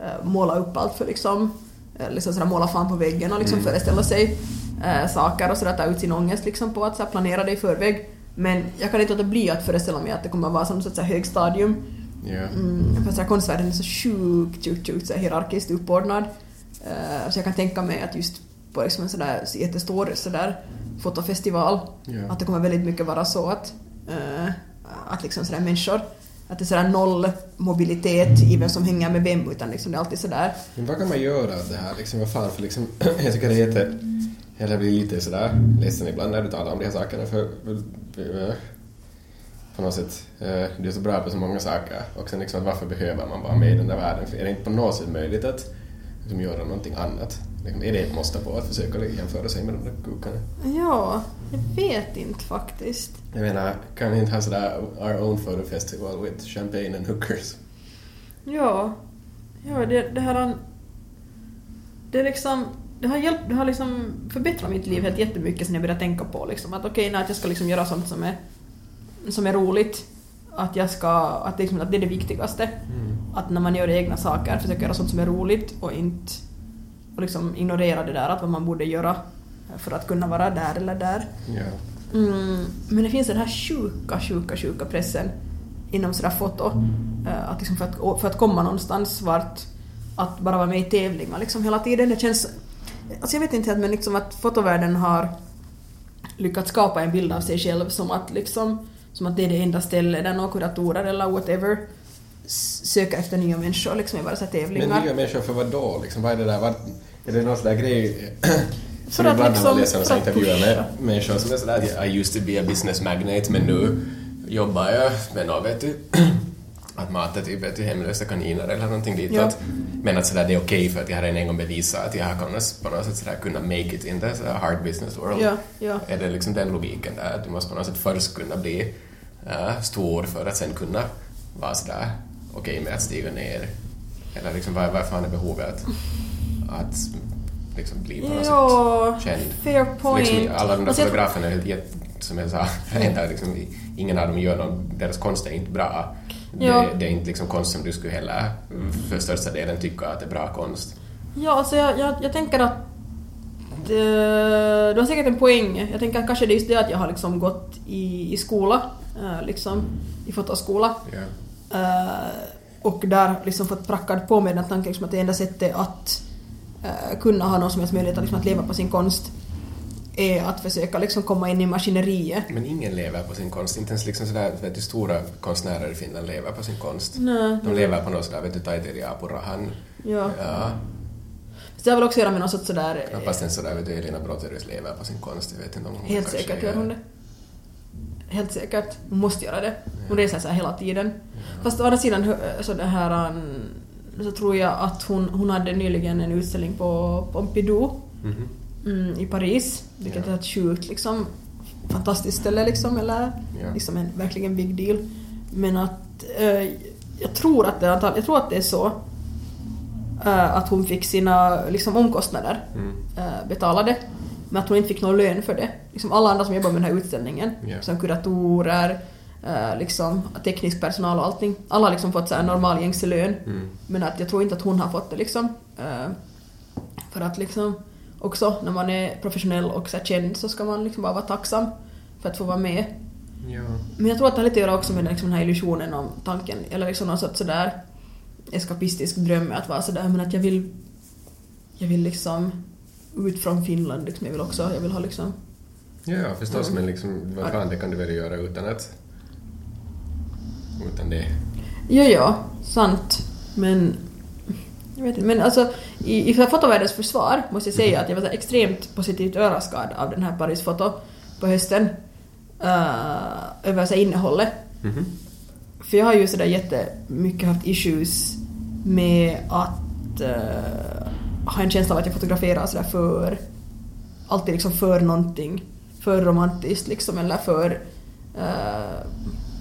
äh, måla upp allt för liksom, äh, liksom sådär, måla fan på väggen och liksom Mm. föreställa sig äh, saker och sådär, ta ut sin ångest liksom på att så här, planera det i förväg. Men jag kan inte låta bli att föreställa mig att det kommer att vara som ett högstadium Ja. Mm, för så här, konstvärlden är så sjukt, sjukt, sjukt så här, hierarkiskt uppordnad. Eh, så jag kan tänka mig att just på liksom en sådär jättestor sådär fotofestival, Ja. att det kommer väldigt mycket vara så att, Eh, att liksom sådär människor, att det är sådär noll mobilitet i vem som hänger med vem, utan liksom det är alltid sådär. Men vad kan man göra av det här liksom? Vad fan, för liksom, jag tycker det är jätte... Jag blir lite sådär ledsen ibland när du talar om de här sakerna för, eh, på något sätt, eh, du är så bra på så många saker och sen liksom varför behöver man vara med i den där världen? För är det inte på något sätt möjligt att liksom, göra någonting annat? Liksom, är det ett måste på att försöka jämföra sig med de där kukarna? Ja, jag vet inte faktiskt. Jag menar, kan vi inte ha sådär our own photo festival with champagne and hookers? Ja, ja det, det här... Det är liksom... Det har, hjälpt, det har liksom förbättrat mitt liv helt jättemycket sen jag började tänka på liksom att okej, okay, att jag ska liksom göra sånt som är, som är roligt. Att jag ska... Att, liksom, att det är det viktigaste. Att när man gör egna saker, försöka göra sånt som är roligt och inte... Och liksom ignorera det där att vad man borde göra för att kunna vara där eller där. Ja. Mm, men det finns den här sjuka, sjuka, sjuka pressen inom sådär foto. eh, Att liksom för, att, för att komma någonstans vart att bara vara med i tävlingar liksom hela tiden. Det känns... Alltså jag vet inte helt men liksom att fotovärlden har lyckats skapa en bild av sig själv som att liksom som att det är det enda stället där några kuratorer eller whatever söker efter nya människor liksom i våra tävlingar. Men nya människor för vad då? Liksom, vad är det där? Vad, är det någon sån där grej som att ibland liksom- en för att intervjuer med människor som är sådär att I used to be a business magnate men nu jobbar jag med något, vet du, att mata typ vet du, hemlösa kaniner eller någonting ditåt. Ja. Men att sådär det är okej för att jag har en gång bevisat att jag har kunnat på något sätt sådär kunna make it in the hard business world. Ja, ja. Är det liksom den logiken där? att Du måste på något sätt först kunna bli äh, stor för att sen kunna vara sådär okej med att stiga ner? Eller liksom vad, vad fan är behovet att, liksom bli på något Ja, sätt känd? fair point. Liksom, alla de där Alltså jag- fotograferna, är jätte- som jag sa, där liksom, ingen av dem gör någon, deras konst är inte bra. Ja. Det, det är inte liksom konst som du skulle heller för största delen tycka att det är bra konst. Ja, alltså jag, jag, jag tänker att eh, du har säkert en poäng. Jag tänker att kanske det är just det att jag har liksom gått i, i skola, eh, liksom i fotoskola. Eh, och där liksom fått prackad på mig den tanken liksom att det enda sättet att kunna ha någon som helst möjlighet att, liksom, att leva på sin konst är att försöka liksom komma in i maskineriet. Men ingen lever på sin konst, inte ens liksom sådär, vet du, stora konstnärer i Finland lever på sin konst. Nej. De lever på något sådär, vet du, Taiteilija Apurahan. Ja. Ja, Så det har väl också att göra med någon sorts sådär... eh, knappast ens sådär, vet du, Elina Broterius lever på sin konst, jag vet inte om hon Helt säkert gör hon det. Helt säkert. Hon måste göra det. Hon reser sig hela tiden. Fast å andra sidan hö- så det här um, så tror jag att hon, hon hade nyligen en utställning på Pompidou Mhm. mm, i Paris, vilket Ja. är ett sjukt liksom fantastiskt ställe liksom, eller Ja. liksom en verkligen big deal. Men att eh, jag tror att det, jag tror att det är så eh, att hon fick sina liksom, omkostnader Mm. eh, betalade men att hon inte fick någon lön för det. Liksom alla andra som jobbar med den här utställningen, Ja. som kuratorer, liksom, teknisk personal och allting, alla har liksom fått så här normal gängse lön. Mm. Men att jag tror inte att hon har fått det liksom. Eh, för att liksom också när man är professionell och så känd så ska man liksom bara vara tacksam för att få vara med. Ja. Men jag tror att det har lite att göra också med liksom den här illusionen om tanken, eller liksom någon sorts sådär eskapistisk dröm med att vara sådär men att jag vill jag vill liksom ut från Finland liksom, jag vill också, jag vill ha liksom Ja, förstås, Mm. men liksom, vad fan det kan du väl göra utan att... Utan det. Ja, ja, sant. Men... Jag vet inte, men alltså i, i fotovärldens försvar måste jag säga att jag var extremt positivt överraskad av den här Paris-foto på hösten. Uh, över så innehållet. Mhm. För jag har ju sådär jättemycket haft issues med att eh, ha en känsla av att jag fotograferar sådär för... Alltid liksom för någonting. För romantiskt liksom eller för eh,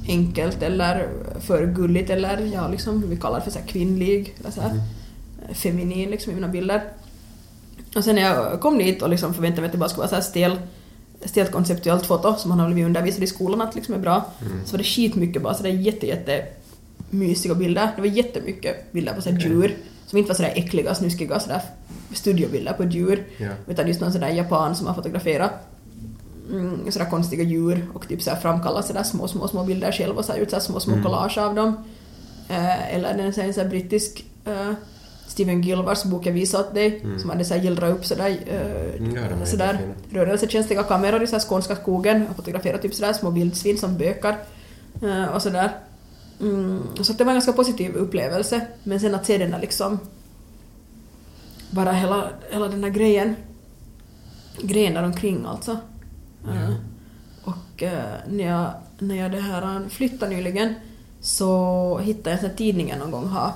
enkelt eller för gulligt eller ja, liksom vi kallar det för så kvinnlig eller så eh, feminin liksom i mina bilder. Och sen när jag kom dit och liksom förväntade mig att det bara skulle vara så här stel, stelt konceptuellt foto som man har blivit undervisad i skolan att liksom är bra. Så var det skitmycket bara sådär jätte, jätte mysiga bilder. Det var jättemycket bilder på sådär Okej. djur som inte var sådär äckliga, snuskiga sådär studiobilder på djur. Ja. Utan just någon sådär japan som har fotograferat mm, sådär konstiga djur och typ sådär framkallat sådär små, små, små bilder själv och så här gjort sådär små, små Mm. collage av dem. Eh, eller den sån här brittisk eh, Stephen Gill vars bok jag visade åt dig Mm. som hade såhär gillrat upp sådär, eh, Mm, ja, sådär rörelsekänsliga kameror i såhär skånska skogen och fotograferat typ sådär små vildsvin som bökar eh, och sådär. Mm, så det var en ganska positiv upplevelse men sen att se den där liksom bara hela, hela den här grejen grejen där omkring alltså. Eh, och eh, när jag, när jag det här eh, flyttade nyligen så hittade jag en tidning någon gång har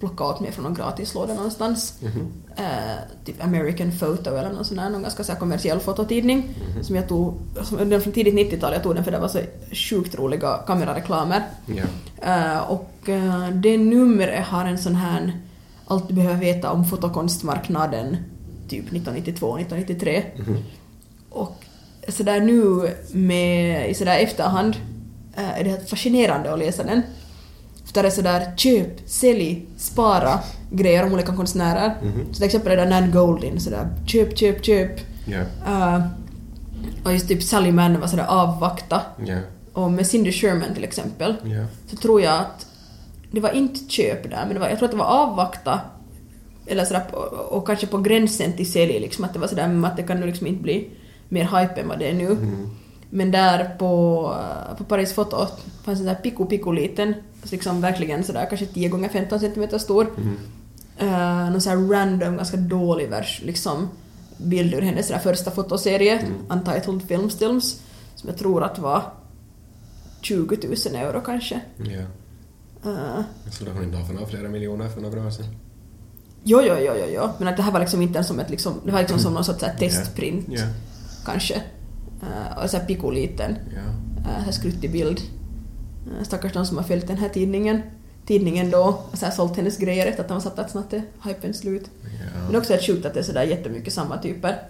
plockat åt mig från någon gratislåda någonstans. Mhm. Eh, typ American Photo eller någon sån här, någon ganska så här kommersiell fototidning Mhm. som jag tog, som, den från tidigt 90-tal, jag tog den för det var så sjukt roliga kamerareklamer. Ja. Eh, och eh, det numret har en sån här allt du behöver veta om fotokonstmarknaden typ 1992-1993. Mhm. Och sådär nu med, i sådär efterhand eh, är det helt fascinerande att läsa den. För där är sådär köp, sälj, spara grejer om olika konstnärer. Mhm. Så till exempel är det Nan Goldin sådär köp, köp, köp. Ja. Eh, och just typ Sally Mann var sådär avvakta. Ja. Och med Cindy Sherman till exempel Ja. så tror jag att det var inte köp där, men det var, jag tror att det var avvakta eller sådär, och, och kanske på gränsen till sälj, liksom, att det var sådär mm, att det kan nu liksom inte bli mer hype än vad det är nu. Mm. Men där på, eh, på Paris Foto fanns en sån där pico pico liten, liksom verkligen sådär kanske 10 gånger 15 centimeter stor. Mm. Uh, någon sån här random, ganska dålig vers, liksom bild ur hennes första fotoserie, Mm. Untitled Film Stills, som jag tror att var 20 000 euro kanske. Ja. Uh, Jag skulle hon inte ha för några flera miljoner för några år sedan. jo, jo, jo, jo, jo, men att det här var liksom inte som ett liksom, det var liksom som någon sorts så testprint, Ja. Kanske. Uh, och så här pico liten. Ja. äh, så här skruttig bild. Äh, stackars de som har följt den här tidningen. Tidningen då, och så här sålt hennes grejer efter att de har sagt att snart är hypen slut. Men Ja. också helt sjukt att det är sådär jättemycket samma typer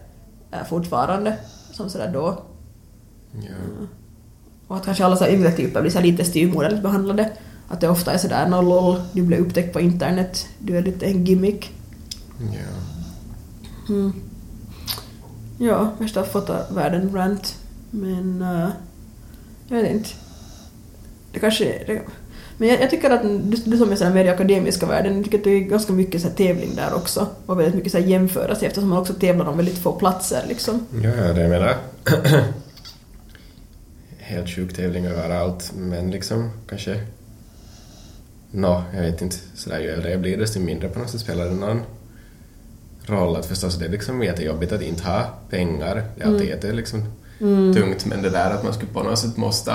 äh, fortfarande som sådär då. Ja. Och att kanske alla så yngre typer blir så lite styvmoderligt behandlade. Att det ofta är sådär no lol, du blev upptäckt på internet, du är lite en gimmick. Ja. Mm. Ja, värsta fotovärlden rant. Men uh, jag vet inte. Det kanske... Det, men jag, jag tycker att du, du som är sådär mer i akademiska världen, jag tycker att det är ganska mycket så här tävling där också. Och väldigt mycket så här jämföra sig eftersom man också tävlar om väldigt få platser liksom. Ja, ja, det jag menar. Helt sjuk tävling överallt, men liksom kanske... Nå, jag vet inte. Sådär ju äldre jag blir desto mindre på något sätt spelar det någon roll. Att förstås det är liksom jättejobbigt att inte ha pengar. Det är alltid jätte liksom tungt, men det där att man skulle på något sätt måste...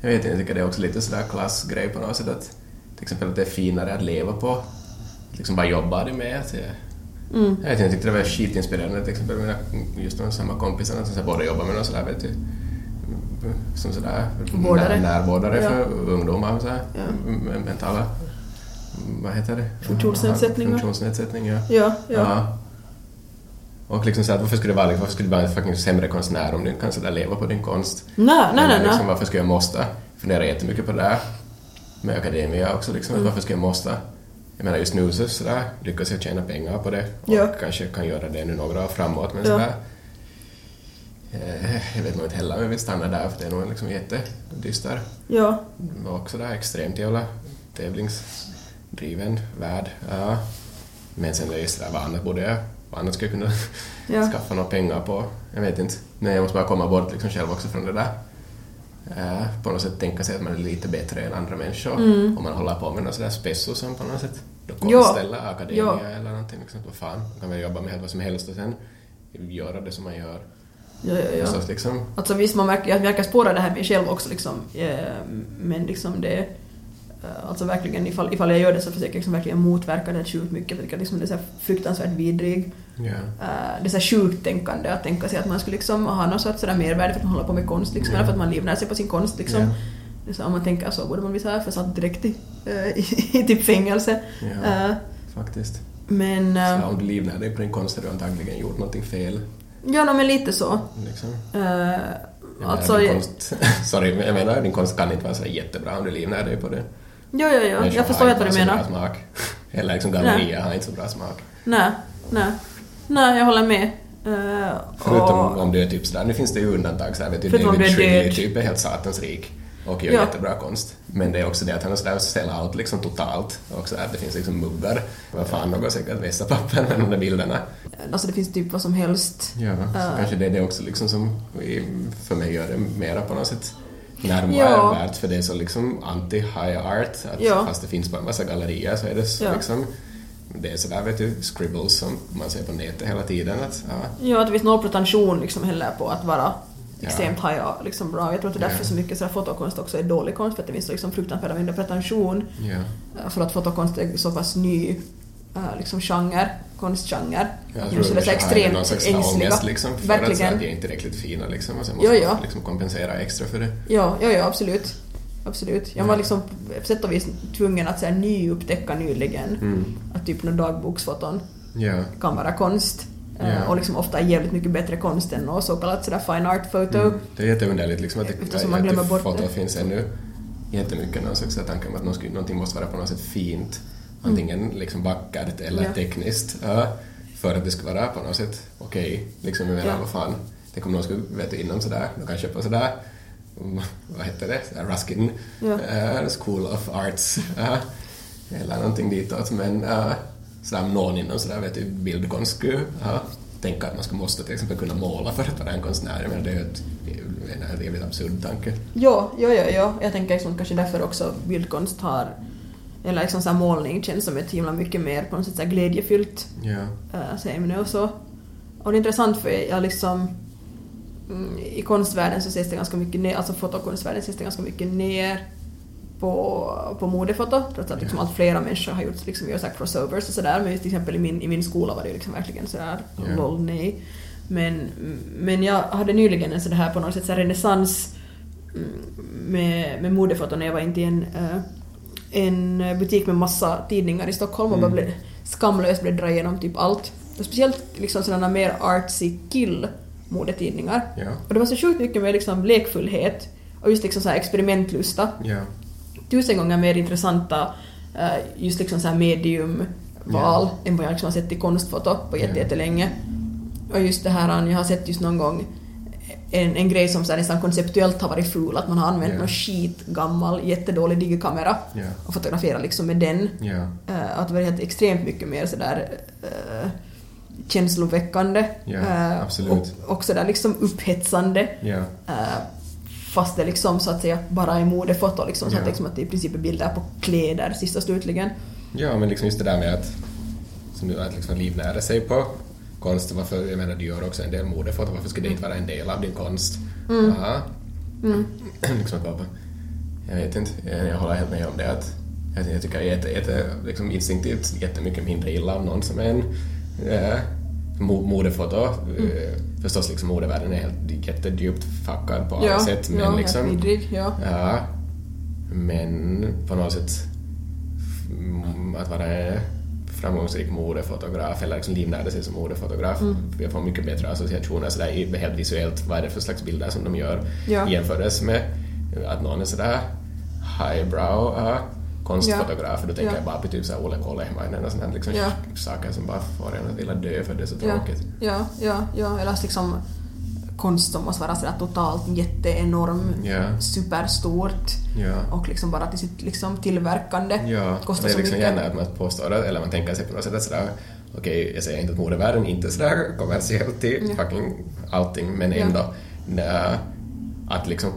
Jag vet inte, jag tycker det är också lite sådär klassgrej på något sätt att till exempel att det är finare att leva på. Liksom bara jobba det med. Att Mm. jag vet inte, jag tyckte det var skitinspirerande till exempel mina just de samma kompisarna som båda jobbar med något sådär vet du som sådär Vårdare. när, närvårdare Ja. för ungdomar så här, Ja. mentala vad heter det? Funktionsnedsättningar. Funktionsnedsättning, ja. Ja, ja. Ja. Och liksom så att varför skulle det vara, varför skulle du vara en fucking sämre konstnär om du inte kan sådär leva på din konst? Nej, nej, nej. Liksom, nej. varför ska jag måste? Fundera jättemycket på det där. Med akademia också, liksom, Mm. varför ska jag måste? Jag menar just nu så sådär, lyckas jag tjäna pengar på det och Ja. kanske kan göra det nu några år framåt, men Ja. sådär eh, jag vet nog inte heller om jag vill stanna där för det är nog liksom jättedyster Ja. och sådär extremt jävla tävlingsdriven värld. Ja. Men sen är det där, vad annat borde jag, vad annat skulle jag kunna Ja. skaffa några pengar på? Jag vet inte. Men jag måste bara komma bort liksom själv också från det där. Eh, på något sätt tänka sig att man är lite bättre än andra människor om man håller på med något sådär spesso som på något sätt då konst Ja. eller akademia Ja. eller någonting. Liksom, vad fan, man kan väl jobba med vad som helst och sen göra det som man gör. Ja, ja, ja. Så liksom, Alltså visst, man märker, jag verkar spåra det här med själv också liksom. eh, Men liksom det... eh, Alltså verkligen, ifall, ifall jag gör det så försöker jag liksom verkligen motverka det sjukt mycket. Jag tycker liksom det är så fruktansvärt vidrig. eh, Det är så sjukt tänkande att tänka sig att man skulle liksom ha någon sorts sådär mervärde för att man håller på med konst liksom. Ja. Eller för att man livnär sig på sin konst liksom. Är så, om man tänker så borde man bli så här försatt direkt i, eh, i, i typ fängelse. Ja. Eh, Faktiskt. Men... eh, Så om du livnär dig på din konst har du antagligen gjort någonting fel. Ja, no, men lite så. Liksom. Eh, Jag Alltså... menar, din konst, sorry, jag menar din konst kan inte vara så jättebra om du livnär dig på det. Jo, jo, jo. Jag förstår inte vad du menar. Smak. Eller liksom gallerier har inte så bra smak. Nej, nej. Nej, jag håller med. Eh, Förutom och- om du är typ sådär, nu finns det ju undantag såhär, vet du, Förutom om David död. typ är helt satans rik och gör Ja. jättebra konst. Men det är också det att han är sådär sell out liksom totalt. Och så att det finns liksom muggar. Vad fan, något säkert vässapapper med de där bilderna. Alltså det finns typ vad som helst. Ja, så Ja. kanske det är det också liksom som för mig gör det mera på något sätt närmare Ja. värt för det är så liksom anti-high art. Att Ja. Fast det finns bara en massa gallerier så är det så Ja. liksom det är sådär vet du, scribbles som man ser på nätet hela tiden. Att, ja, Ja, att det finns någon pretension liksom heller på att vara Ja. extremt high, liksom bra. Jag tror att det är därför Ja. så mycket så här fotokonst också är dålig konst, för att det finns liksom fruktansvärda mängder pretension. ja. För att fotokonst är så pass ny eh, liksom genre, konstgenre. Jag tror så det är så extremt någon slags ångest liksom för att Verkligen. att de är inte tillräckligt fina liksom och sen måste Ja, ja. man liksom kompensera extra för det. Ja, ja, ja, absolut. Absolut. Jag var Ja. liksom på sätt och vis tvungen att så här, nyupptäcka nyligen Mm. att typ några dagboksfoton Ja. kan vara konst. Ja. Och liksom ofta jävligt mycket bättre konst än något så kallat sådär fine art photo. Mm. Det är jätteunderligt liksom att det, Eftersom man att glömmer det bort fotot det. finns ännu jättemycket någon slags tanke om att någonting måste vara på något sätt fint. Antingen liksom vackert eller Mm. Ja. tekniskt. Ja, för att det ska vara på något sätt okej. Liksom, jag menar, Ja. vad fan. Tänk om någon skulle, vet du, inom sådär, de kan köpa sådär, mm, vad heter det, Ruskin Ja. eh, School of Arts. ja, eller någonting ditåt. Men, ja, sådär någon inom sådär, vet du, bildkonst skulle ha tänka att man ska måste till exempel kunna måla för att vara en konstnär. Menar, det är ju en riktigt absurd tanke. Jo, jo, jo, jo. Jag tänker liksom kanske därför också bildkonst har eller liksom så här målning känns som ett himla mycket mer på något sätt så här glädjefyllt så ämne och så. Och det är intressant för jag liksom mm, i konstvärlden så ses det ganska mycket ner, alltså fotokonstvärlden ses det ganska mycket ner på, på modefoto, trots att liksom Ja. allt flera människor har gjort liksom, gör så här crossovers och sådär, men just till exempel i min, i min skola var det ju liksom verkligen sådär Ja. LOL nej. Men, men jag hade nyligen en sådär här på något sätt så renässans mm, med, med modefoto när jag var inte i en, eh, en butik med massa tidningar i Stockholm och bara Mm. blev skamlöst bläddra igenom typ allt. Och speciellt liksom sådana mer artsy kill modetidningar. Ja. Och det var så sjukt mycket mer liksom lekfullhet och just liksom så här experimentlusta. Ja. Tusen gånger mer intressanta eh, just liksom så här mediumval än vad jag liksom har sett i konstfoto på jätte- Ja. jättelänge. Och just det här, jag har sett just någon gång en, en grej som så här nästan konceptuellt har varit ful, att man har använt Ja. någon skitgammal jättedålig digikamera Ja. och fotograferat liksom med den. Ja. Eh, att det var helt extremt mycket mer sådär uh, känsloväckande. Ja, eh, absolut. och också där liksom upphetsande. Eh, fast det liksom så att säga bara är modefoto liksom, så att, liksom att det i princip är bilder på kläder sist och slutligen. Ja, men liksom just det där med att, som du att liksom livnära sig på konst, varför, jag menar du gör också en del modefoto, varför skulle det inte vara en del av din konst? Ja. liksom att bara, jag vet inte, jag, jag håller helt med om det att jag, jag tycker jätte, jätte, liksom instinktivt jättemycket mindre illa av någon som är en mo- modefoto. Eh, förstås liksom modevärlden är helt jättedjupt fuckad på alla sätt, men ja, liksom vidrig, ja. Ja, men på något sätt mm, att vara framgångsrik modefotograf eller liksom livnärde sig som modefotograf. Mm. Jag får mycket bättre associationer sådär, i- helt visuellt, vad är det för slags bilder som de gör Ja. i jämförelse med att någon är sådär highbrow uh, konstfotograf, då tänker Ja. jag bara på typ såhär Olle Kolehmainen och sådana liksom Ja. saker som bara får en att vilja dö för det är så Ja, tråkigt. ja, ja, ja, eller liksom konst som måste vara sådär totalt jätteenorm, Ja. superstort Ja. och liksom bara till sitt liksom tillverkande Ja, kostar det är liksom gärna att man påstår det, eller man tänker sig på något sätt att sådär, okej, jag säger inte att modevärlden inte är sådär kommersiellt i Ja. fucking allting, men ändå nä, att liksom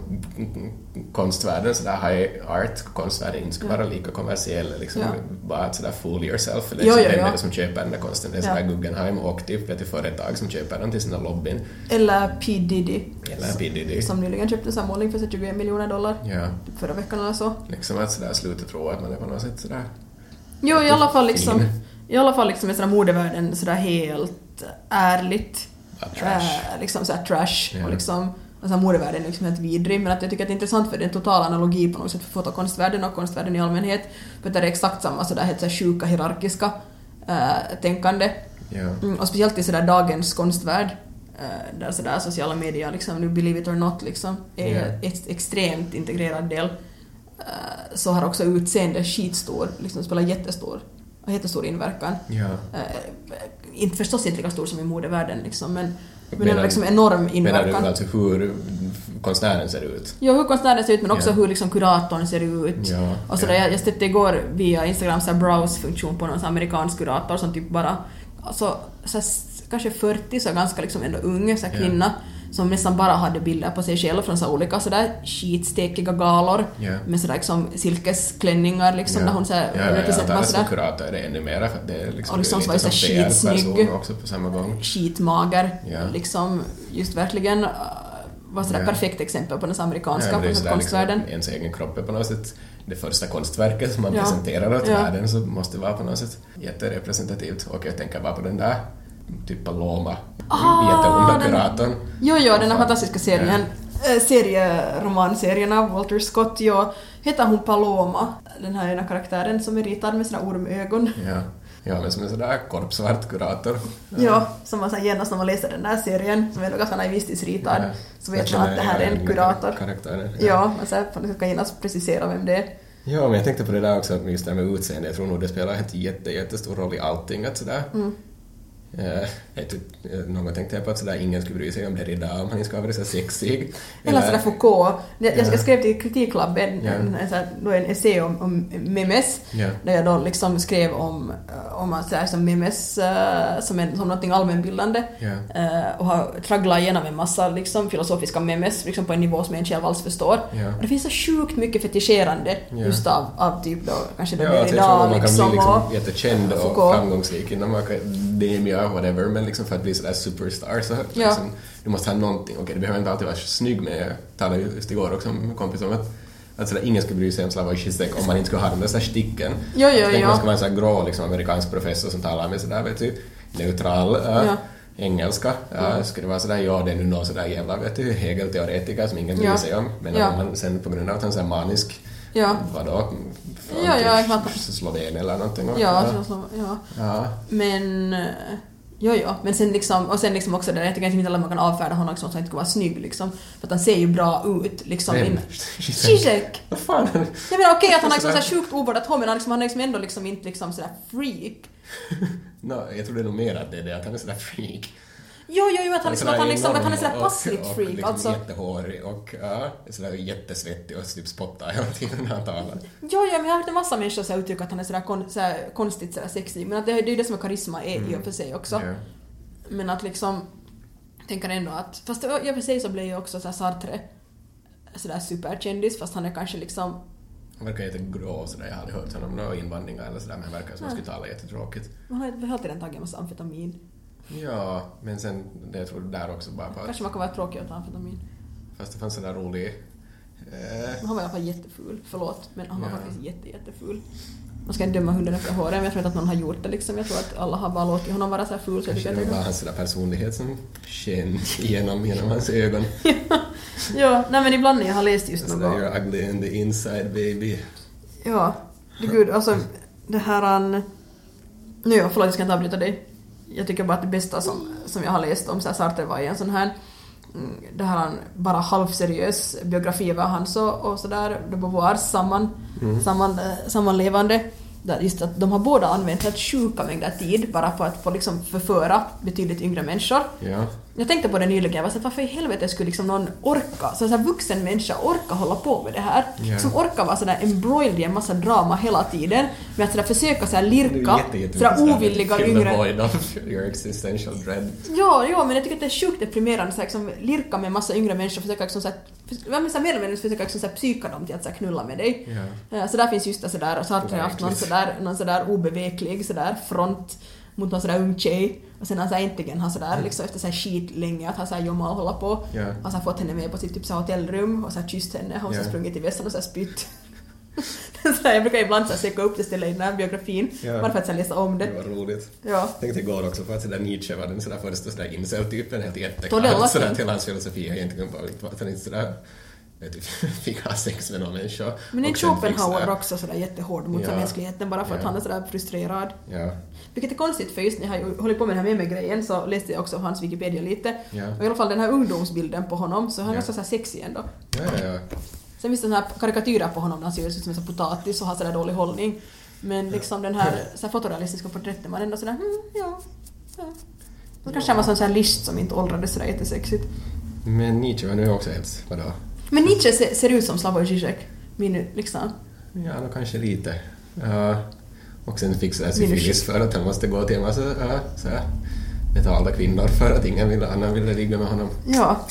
konstvärlden, sådär high art, konstvärlden inte ska Ja. vara lika kommersiell, liksom Ja. bara att sådär fool yourself, Jo, liksom jo, vem jo. är det som köper den där konsten, det är Ja. sådär Guggenheim och typ vet företag som köper den till sina lobbyn, Eller P Diddy eller P. Diddy. som nyligen köpte en målning för så 21 miljoner dollar Ja, förra veckan eller så. liksom att sådär sluta tro att man är på något sätt sådär Jo, i alla fall liksom, Fin. i alla fall liksom är sådär modevärlden sådär helt ärligt. bara trash. Äh, liksom såhär trash Ja. och liksom Alltså modevärlden är liksom helt vidrig, men att jag tycker att det är intressant för det är en total analogi på något sätt för fotokonstvärdena och konstvärlden i allmänhet. För det är exakt samma sådär helt sådär sjuka hierarkiska äh, tänkande. Ja. Mm, och speciellt i sådär dagens konstvärld, äh, där sådär sociala medier, liksom, nu believe it or not, liksom, är Ja. ett extremt integrerad del. Äh, så har också utseende skitstor, liksom spelar jättestor, jättestor inverkan. Ja. Äh, inte förstås inte lika stor som i modevärlden, liksom, men, men Menar- ändå liksom enorm Menar inverkan. du alltså hur konstnären ser ut? Jo, hur konstnären ser ut men också Ja. hur liksom kuratorn ser ut. Ja, och sådär, ja. jag, jag stötte igår via Instagram så browse-funktion på någon amerikansk kurator som typ bara, alltså så här, kanske 40, så ganska liksom ändå ung, så här Ja. Som nästan bara hade bilder på sig själv från så olika sådär skitstekiga galor Ja. med sådär liksom silkesklänningar liksom där hon såhär ja, ja, representerar som sådär kurator är det ännu mera för att det är liksom, Och liksom så var PR-person skitsnygg. också på samma gång. skitmager. Ja. Liksom just verkligen uh, var sådär Ja. perfekt exempel på den amerikanska Ja, det konstvärlden. liksom, ens egen kropp är på något sätt det första konstverket som man Ja. presenterar åt Ja. världen så måste vara på något sätt jätterepresentativt. Och jag tänker bara på den där typ Paloma, Ah, jätteonda kuratorn. Jo, jo, den här Fan. fantastiska serien, äh, serieromanserien av Walter Scott, jo, heter hon Paloma, den här ena karaktären som är ritad med såna ormögon. Ja. ja, men som en sådär korpsvart kurator. Ja, som man sen genast när man läser den där serien, som är ganska naivistiskt ritad, Ja. så vet man att det här är en kurator. Karaktären. Ja, men sen får man ska genast precisera vem det är. Ja, men jag tänkte på det där också, just det här med utseende, jag tror nog det spelar en jätte, jättestor roll i allting. Att sådär, Mm. Eh, jag typ, eh, någon gång tänkte jag på att sådär, ingen skulle bry sig om det idag om han inte ska vara så sexig. Eller sådär Foucault. Jag, jag Ja. skrev till Kritiklabben Ja. en, en, då en essä om, om memes. Ja. Där jag då liksom skrev om, eh, om att sådär, som memes eh, som, en, som någonting allmänbildande. Ja. Eh, och har tragglat igenom en massa liksom, filosofiska memes liksom, på en nivå som jag inte själv alls förstår. Ja. Och det finns så sjukt mycket fetischerande just av, av typ då kanske då Ja, alltså jag tror Derrida att man kan liksom, bli liksom och jättekänd och Foucault. framgångsrik inom akademia whatever, men liksom för att bli sådär superstar så Ja. liksom, du måste ha någonting. Okej, du behöver inte alltid vara snygg med, jag talade just igår också med en kompis om att att sådär, ingen skulle bry sig om Slavoj Zizek om man inte skulle ha den där sticken. Jo, jo, jo. man ska vara en sån grå liksom, amerikansk professor som talar med sådär, vet du, neutral äh, Ja. engelska. Ja, Skulle det vara sådär, ja det är nu någon sådär jävla vet du, Hegel-teoretiker som ingen bryr Ja. sig om. Men Ja. om man sen på grund av att han är manisk Ja. vadå? Från Ja, ja, jag fattar. Slovenien eller någonting. Ja, ja. ja. Men... Jo, jo. Men sen liksom, och sen liksom också det där, jag tycker inte att man kan avfärda honom som inte skulle vara snygg liksom. För att han ser ju bra ut liksom. Vem? Zizek! Vad fan? Jag menar okej att han har liksom Sådär. så här sjukt ovårdat hår men han, liksom, han är liksom ändå liksom inte liksom sådär freak. No, jag tror det är nog mer att det är det att han är sådär freak. Jo, jo, jo, att han, liksom, att han, liksom, att han är sådär passligt och, och freak. liksom alltså. jättehårig och ja, sådär jättesvettig och typ spottar hela tiden när han talar. Jo, jo, men jag har hört en massa människor så uttrycka att han är sådär, kon, sådär konstigt sådär sexig. Men att det, det är ju det som är karisma är i och för sig också. Mm. Ja. Men att liksom, tänker ändå att, fast i och för sig så blev ju också så här Sartre sådär superkändis fast han är kanske liksom, Han verkar jättegrå sådär, jag hade hört honom några invandringar eller sådär men han verkar som han skulle tala jättetråkigt. han har hela tiden tagit en massa amfetamin. Ja, men sen, det jag tror där också bara på att, Kanske man kan vara tråkig ta amfetamin. fast det fanns sådär rolig eh, han var i alla fall jätteful, förlåt, men han var Ja. faktiskt jätte, jätteful. Man ska inte döma hunden efter håret, men jag tror inte att någon har gjort det liksom. Jag tror att alla har bara låtit honom vara så här ful så Kanske det var bara hans personlighet som sken igenom genom hans ögon. Ja, nej men ibland när jag har läst just Sådär, något... you're ugly in the inside baby. Ja, det gud, alltså det här... Nu, ja, förlåt jag ska inte avbryta dig. Jag tycker bara att det bästa som, som jag har läst om så här Sartre var i en sån här mm, det här han bara halvseriös biografi över hans och, och sådär, de Beauvoirs samman, samman, eh, sammanlevande. Där just att de har båda använt helt sjuka mängder tid bara på att få liksom förföra betydligt yngre människor. Ja. Jag tänkte på det nyligen, jag var så att varför i helvete skulle liksom någon orka, så en sån här vuxen människa orka hålla på med det här? Ja. Som orkar vara sådär embroiled i en massa drama hela tiden med att sådär försöka sådär lirka jätte- sådär ovilliga yngre... your existential dread. Ja, ja, men jag tycker att det är sjukt deprimerande så här, liksom, lirka med en massa yngre människor och försöka liksom, så här, förs- ja, men så här, mer eller mindre försöka liksom, så psyka dem till att så knulla med dig. Eh, Så där finns just det sådär, och Sartre har haft någon sådär, någon sådär obeveklig sådär front mot någon sådär ung tjej och sen har han så äntligen har sådär liksom efter så här skit länge att han såhär jomma och hålla på Ja. har så fått henne med på sitt typ så här hotellrum och så här kysst henne och så Ja. sprungit till vässan och så här spytt. så jag brukar ibland så här söka upp det stället i den här biografin Ja. bara för att sen läsa om Det det. var roligt. Ja. Tänkte igår också på att sådär Nietzsche var den sådär första incel-typen, helt att hela hans filosofi egentligen bara att han inte vet du, fick ha sex med någon människa. Men är Och fick Schopenhauer också sådär jättehård mot Ja. mänskligheten bara för att Ja. han är sådär frustrerad. Ja. Vilket är konstigt för just när jag har hållit på med den här meme-grejen så läste jag också hans Wikipedia lite. Ja. Och i alla fall den här ungdomsbilden på honom så är han Ja. ganska så här sexig ändå. Ja, ja, ja. Sen finns det såna här karikatyrer på honom där han ser ut som en potatis och har sådär dålig hållning. Men liksom den här, så här fotorealistiska porträtten man ändå sådär hmm, ja, ja. Då kanske han var sån här list som inte åldrades sådär jättesexigt. Men Nietzsche var nu också helt, vadå? Men Nietzsche ser, ser ut som Slavoj Zizek. Min liksom. Ja, då kanske lite. Ja. Och sen fick Minus syfilis för att han måste gå till en massa ja, såhär, betalda kvinnor för att ingen ville, annan ville ligga med honom. Ja.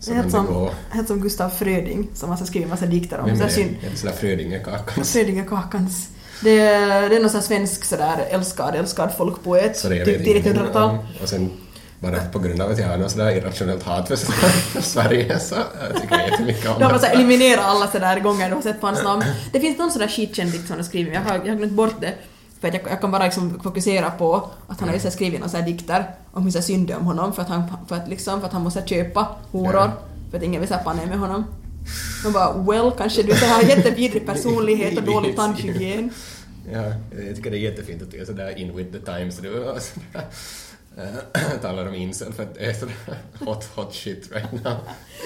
Så Helt som, helt som Gustav Fröding som har skrivit massa dikter om Vem så är här syn, Är Frödingekakans? Frödingekakans. Det, är- det är någon sån här svensk sådär älskad, älskad folkpoet. Så det jag typ vet tidigt ingenting 100-tal. om. Och sen bara på grund av att jag har något sådär irrationellt hat för Sverige så tycker jag jättemycket om Du har det. så här eliminerat alla sådär gånger du har sett på hans namn. Det finns någon sådär skitkänd dikt som han har skrivit, jag har, jag har glömt bort det. För att jag, jag kan bara liksom fokusera på att han har ju så här skrivit några dikter om hur synd om honom för att han, för att liksom, för att han måste köpa horor. För att ingen vill sätta ner med honom. Man bara well, kanske du har jättevidrig personlighet och dålig tandhygien. Ja, jag tycker det är jättefint att du är sådär in with the times du talar om incel för att det är sådär hot, hot shit right now.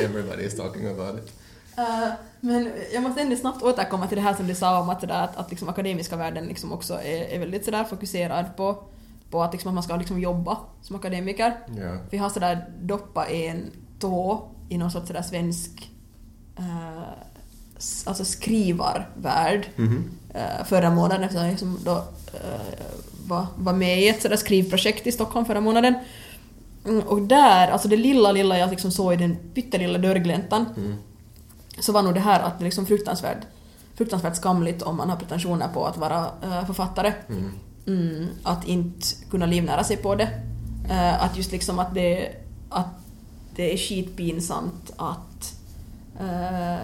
Everybody is talking about it. Eh, men jag måste ändå snabbt återkomma till det här som du sa om att, sådär, att, att liksom akademiska världen liksom också är, är väldigt sådär fokuserad på, på att, liksom, att man ska liksom jobba som akademiker. Ja. Vi har sådär doppat en tå i någon sorts sådär svensk eh, s- alltså skrivarvärld Mhm. eh, förra månaden eftersom jag liksom då eh, var, var med i ett sådär skrivprojekt i Stockholm förra månaden. Mm, och där, alltså det lilla, lilla jag liksom såg i den pyttelilla dörrgläntan Mm. så var nog det här att det är liksom fruktansvärt, fruktansvärt skamligt om man har pretensioner på att vara eh, författare. Mm. Mm, att inte kunna livnära sig på det. Eh, att just liksom att det, att det är skitpinsamt att eh,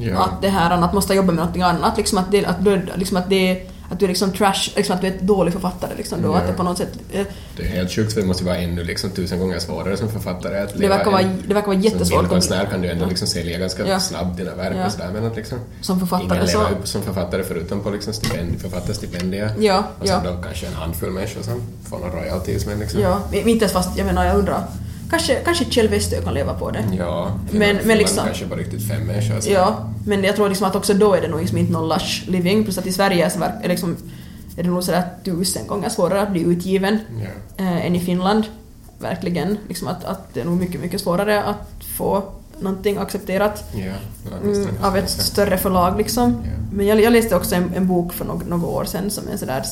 Ja. att det här att måste jobba med någonting annat. Liksom att, det, att, liksom att, det, att du är liksom trash, liksom att du är ett dålig författare. Liksom då, Ja. Att det på något sätt... eh, Det är helt sjukt för det måste ju vara ännu liksom tusen gånger svårare som författare att Det leva verkar vara, det verkar vara Som jättesvårt. bildkonstnär kan du ändå Ja. liksom sälja ganska Ja. snabbt dina verk Ja. och sådär men att liksom Som författare ingen så... lever som författare förutom på liksom stipend, författarstipendier. Ja, Och sen ja. då kanske en handfull människor som får några royalties men liksom... Ja, inte ens fast, jag menar jag undrar. Kanske, kanske Kjell Westö kan leva på det. Ja, Men- men, liksom- kanske på riktigt fem människor. Så. Ja, men jag tror liksom att också då är det nog liksom inte någon lush living. Plus att i Sverige så är, liksom, är det nog sådär tusen gånger svårare att bli utgiven Ja. eh, än i Finland. Verkligen. Liksom att, att det är nog mycket, mycket svårare att få någonting accepterat ja, mm, av ett större förlag liksom. Ja. Men jag, jag läste också en, en bok för några, några år sedan som är en sådär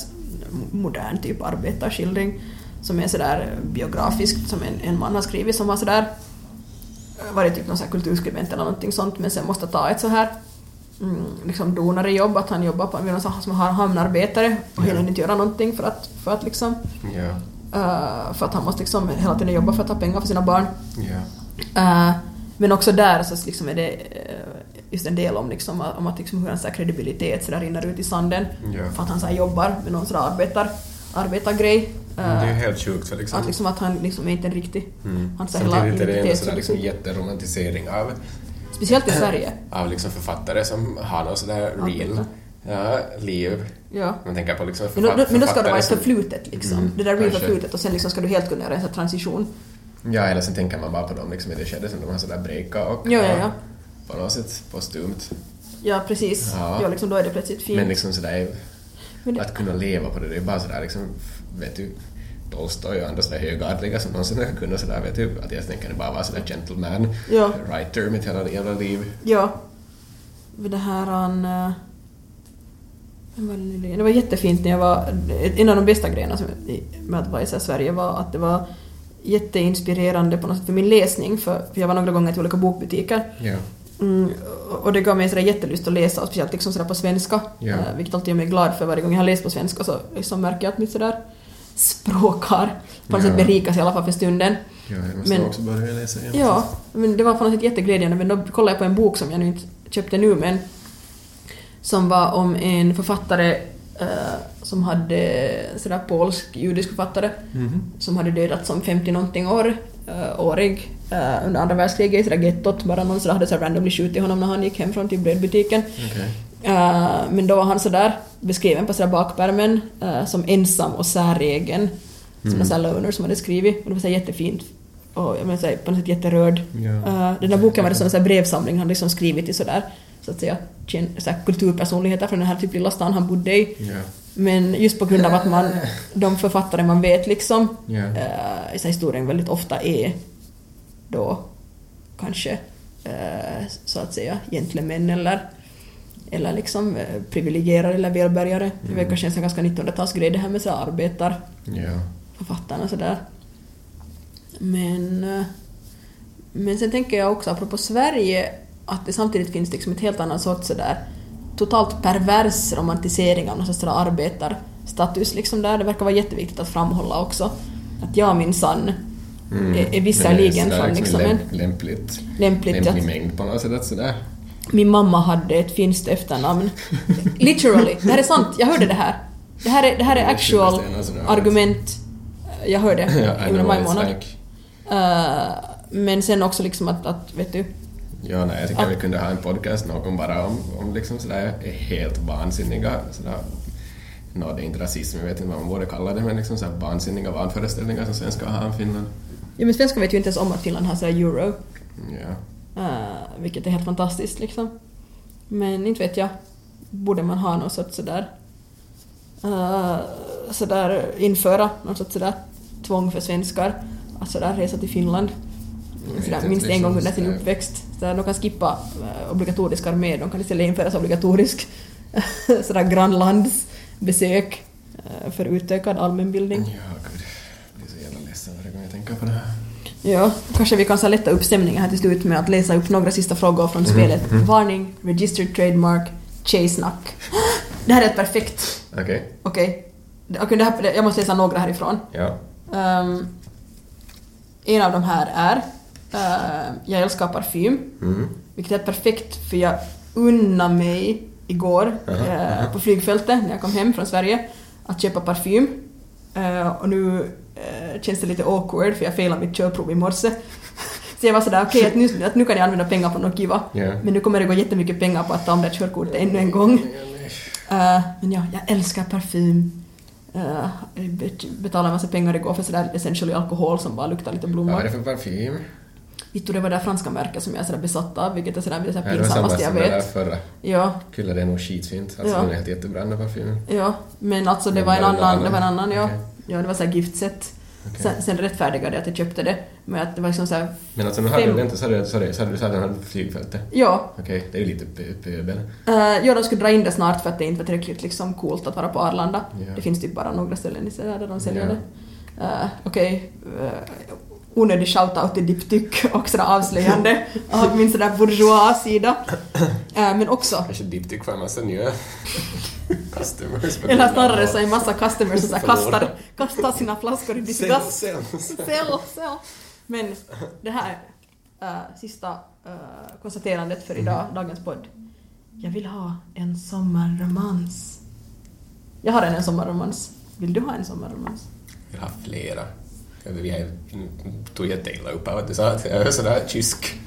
modern typ arbetarskildring som är sådär biografiskt som en, en man har skrivit som har sådär varit typ någon kulturskribent eller någonting sånt men sen måste ta ett så här mm, liksom donarejobb, att han jobbar på någon här som har hamnarbetare och hinner inte göra någonting för att, för att liksom Ja, eh, för att han måste liksom hela tiden jobba för att ha pengar för sina barn. ja. Eh, men också där så liksom är det eh, just en del om, liksom, om att liksom hur hans kredibilitet så där rinner ut i sanden Ja. för att han så jobbar med någon sån där arbetar, arbetargrej. Det är ju Eh, helt sjukt för liksom... att, liksom att han liksom är inte en riktig... Mm. Han säger hela Samtidigt är det en sådär som liksom jätteromantisering av, Speciellt i Sverige. av liksom författare som har något sådär real ja, liv. Ja. Man tänker på liksom Men då, författ- men då ska det vara ett förflutet liksom. Mm, det där real förflutet och sen liksom ska du helt kunna göra en transition. Ja, eller sen tänker man bara på dem liksom i det skedet som de har sådär breakat och Ja, ja, ja. på något sätt postumt. Ja, precis. Ja. Ja. liksom, då är det plötsligt fint. Men liksom sådär, det- att kunna leva på det, det är bara sådär liksom, vet du, Tolstoj och andra sådär högadliga som någonsin kan kunna sådär, vet du, att jag tänker bara vara sådär gentleman, Ja. writer mitt hela jävla liv. Ja. Det här han... eh, var det var jättefint när jag var... En av de bästa grejerna med att vara i Sverige var att det var jätteinspirerande på något sätt för min läsning för, för jag var några gånger till olika bokbutiker Ja. Mm, och- det gav mig sådär jättelust att läsa speciellt liksom sådär på svenska eh, vilket alltid gör mig glad för varje gång jag har läst på svenska så liksom märker jag att mitt sådär språk har på något Ja. sätt berikas i alla fall för stunden. Ja, jag måste Men- också börja läsa igen. Ja, men det var på något sätt jätteglädjande. Men då kollade jag på en bok som jag nu inte köpte nu, men som var om en författare eh, som hade, sådär polsk, judisk författare, Mhm. som hade dödats som 50 någonting år, eh, årig eh, under andra världskriget i sådär gettot. Bara någon sådär hade så randomly skjutit honom när han gick hem från typ brödbutiken. Okej. Eh, men då var han sådär beskriven på sådär bakpärmen eh, som ensam och säregen. Som Mm. en sån loner som hade skrivit. Och det var så jättefint. Och jag menar så här, på något sätt jätterörd. Ja. Eh, den där boken var som en sån brevsamling han liksom skrivit till sådär, så att säga, så här kulturpersonligheter från den här typ lilla stan han bodde i. Ja. Men just på grund av att man, de författare man vet liksom, Ja. eh, i här historien väldigt ofta är då kanske eh, så att säga gentlemän eller eller liksom eh, privilegierade eller välbärgade. Det verkar kännas en ganska 1900-talsgrej det här med så arbetarförfattarna och sådär. Men, eh, men sen tänker jag också apropå Sverige att det samtidigt finns liksom ett helt annat sorts sådär totalt pervers romantisering av någon sorts arbetarstatus liksom där. Det verkar vara jätteviktigt att framhålla också att jag minsann Mm. är, är visserligen från liksom en lämpligt, lämpligt lämplig att mängd på något sätt. Sådär. min mamma hade ett finskt efternamn. Literally, det här är sant, jag hörde det här. Det här är, det här är actual argument. Jag hörde under maj månad. Eh, men sen också liksom att, att vet du, Ja, nej, jag tycker vi kunde ha en podcast någon bara om, om liksom sådär helt vansinniga sådär, Nå, det är inte rasism, jag vet inte vad man borde kalla det, men liksom sådär vansinniga vanföreställningar som svenskar har om Finland. ja men svenskar vet ju inte ens om att Finland har sådär euro. Ja. eh, vilket är helt fantastiskt liksom. Men inte vet jag, borde man ha något sorts sådär uh, sådär införa någon sorts sådär tvång för svenskar att sådär resa till Finland sådär, minst en gång under sin uppväxt. Sådär, de kan skippa eh, obligatorisk armé, de kan istället införa obligatorisk sådär grannlandsbesök eh, för utökad allmänbildning. Ja, gud. Jag blir så jävla ledsen varje gång jag tänker på det här. Ja, kanske vi kan så lätta upp stämningen här till slut med att läsa upp några sista frågor från spelet. Varning, registered trademark, tjejsnack. Det här är ett perfekt... Okej. Okej. Okej, det här, jag måste läsa några härifrån. Ja. Ehm, en av de här är uh, Jag älskar parfym. Mm. Vilket är perfekt för jag unnade mig igår aha. på flygfältet när jag kom hem från Sverige att köpa parfym. Eh, och nu känns det lite awkward för jag failade mitt körprov i morse. Så jag var sådär okej att, nu, att nu kan jag använda pengar på något kiva. Ja. Men nu kommer det gå jättemycket pengar på att ta om det här körkortet ännu en gång. Eh, men ja, jag älskar parfym. Uh, betalade en massa pengar igår för sådär essentially alkohol som bara luktar lite blomma. Vad är det för parfym? Vittu, det var det där franska märket som jag är sådär besatt av, vilket är sådär det sådär det var samma pinsammaste jag som det där vet. förra. Ja, Kyllä det är nog skitfint. Alltså Ja. den är helt jättebra den där parfymen. ja, men alltså det Men var en annan, någon det var en annan? annan, ja. Okej. Ja, det var såhär giftset. Okej. Sen, sen rättfärdigade jag att jag köpte det, men att det var liksom såhär, Men alltså nu hade Fem- du inte, så hade du, sorry, så hade du flygfältet. ja, Okej, det är ju lite pö- pöbel. Uh, ja, de skulle dra in det snart för att det inte var tillräckligt liksom, coolt att vara på Arlanda. Ja. Det finns typ bara några ställen i Sverige där de säljer Ja. det. Uh, Okej, uh, onödig shoutout till Diptyk och sådär avslöjande av min sådär bourgeois sida. Uh, men också, Kanske Diptyk får en massa nya customers. eller snarare så är en massa customers som kastar, kastar sina flaskor i disgust. sell. Sell, sell. Men det här uh, sista uh, konstaterandet för idag, dagens podd. Jag vill ha en sommarromans. Jag har en, en sommarromans. Vill du ha en sommarromans? Jag har flera. Jag tog jätteilla upp att du sa att jag är sådär kysk.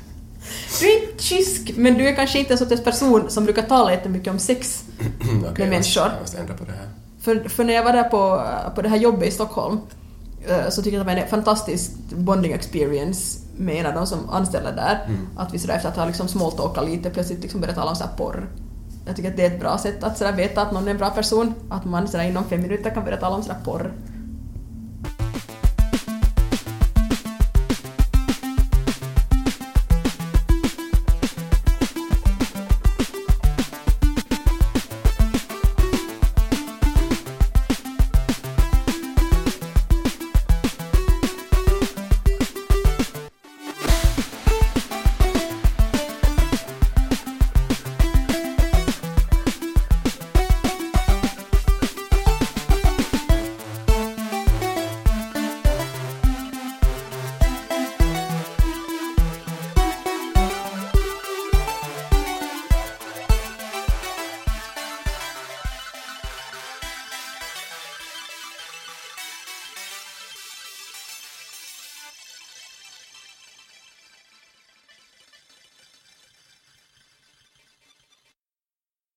Du är inte kysk, men du är kanske inte en sorts person som brukar tala jättemycket om sex. Okej, jag måste- människor. Jag måste ändra på det här. För, för när jag var där på, på det här jobbet i Stockholm eh, så tyckte jag att det var en fantastisk bonding experience med en av de som anställde där. Att vi sådär efter att ha liksom smalltalkat lite plötsligt liksom började tala om sådär porr. Jag tycker att det är ett bra sätt att sådär veta att någon är en bra person. Att man sådär inom fem minuter kan börja tala om sådär porr.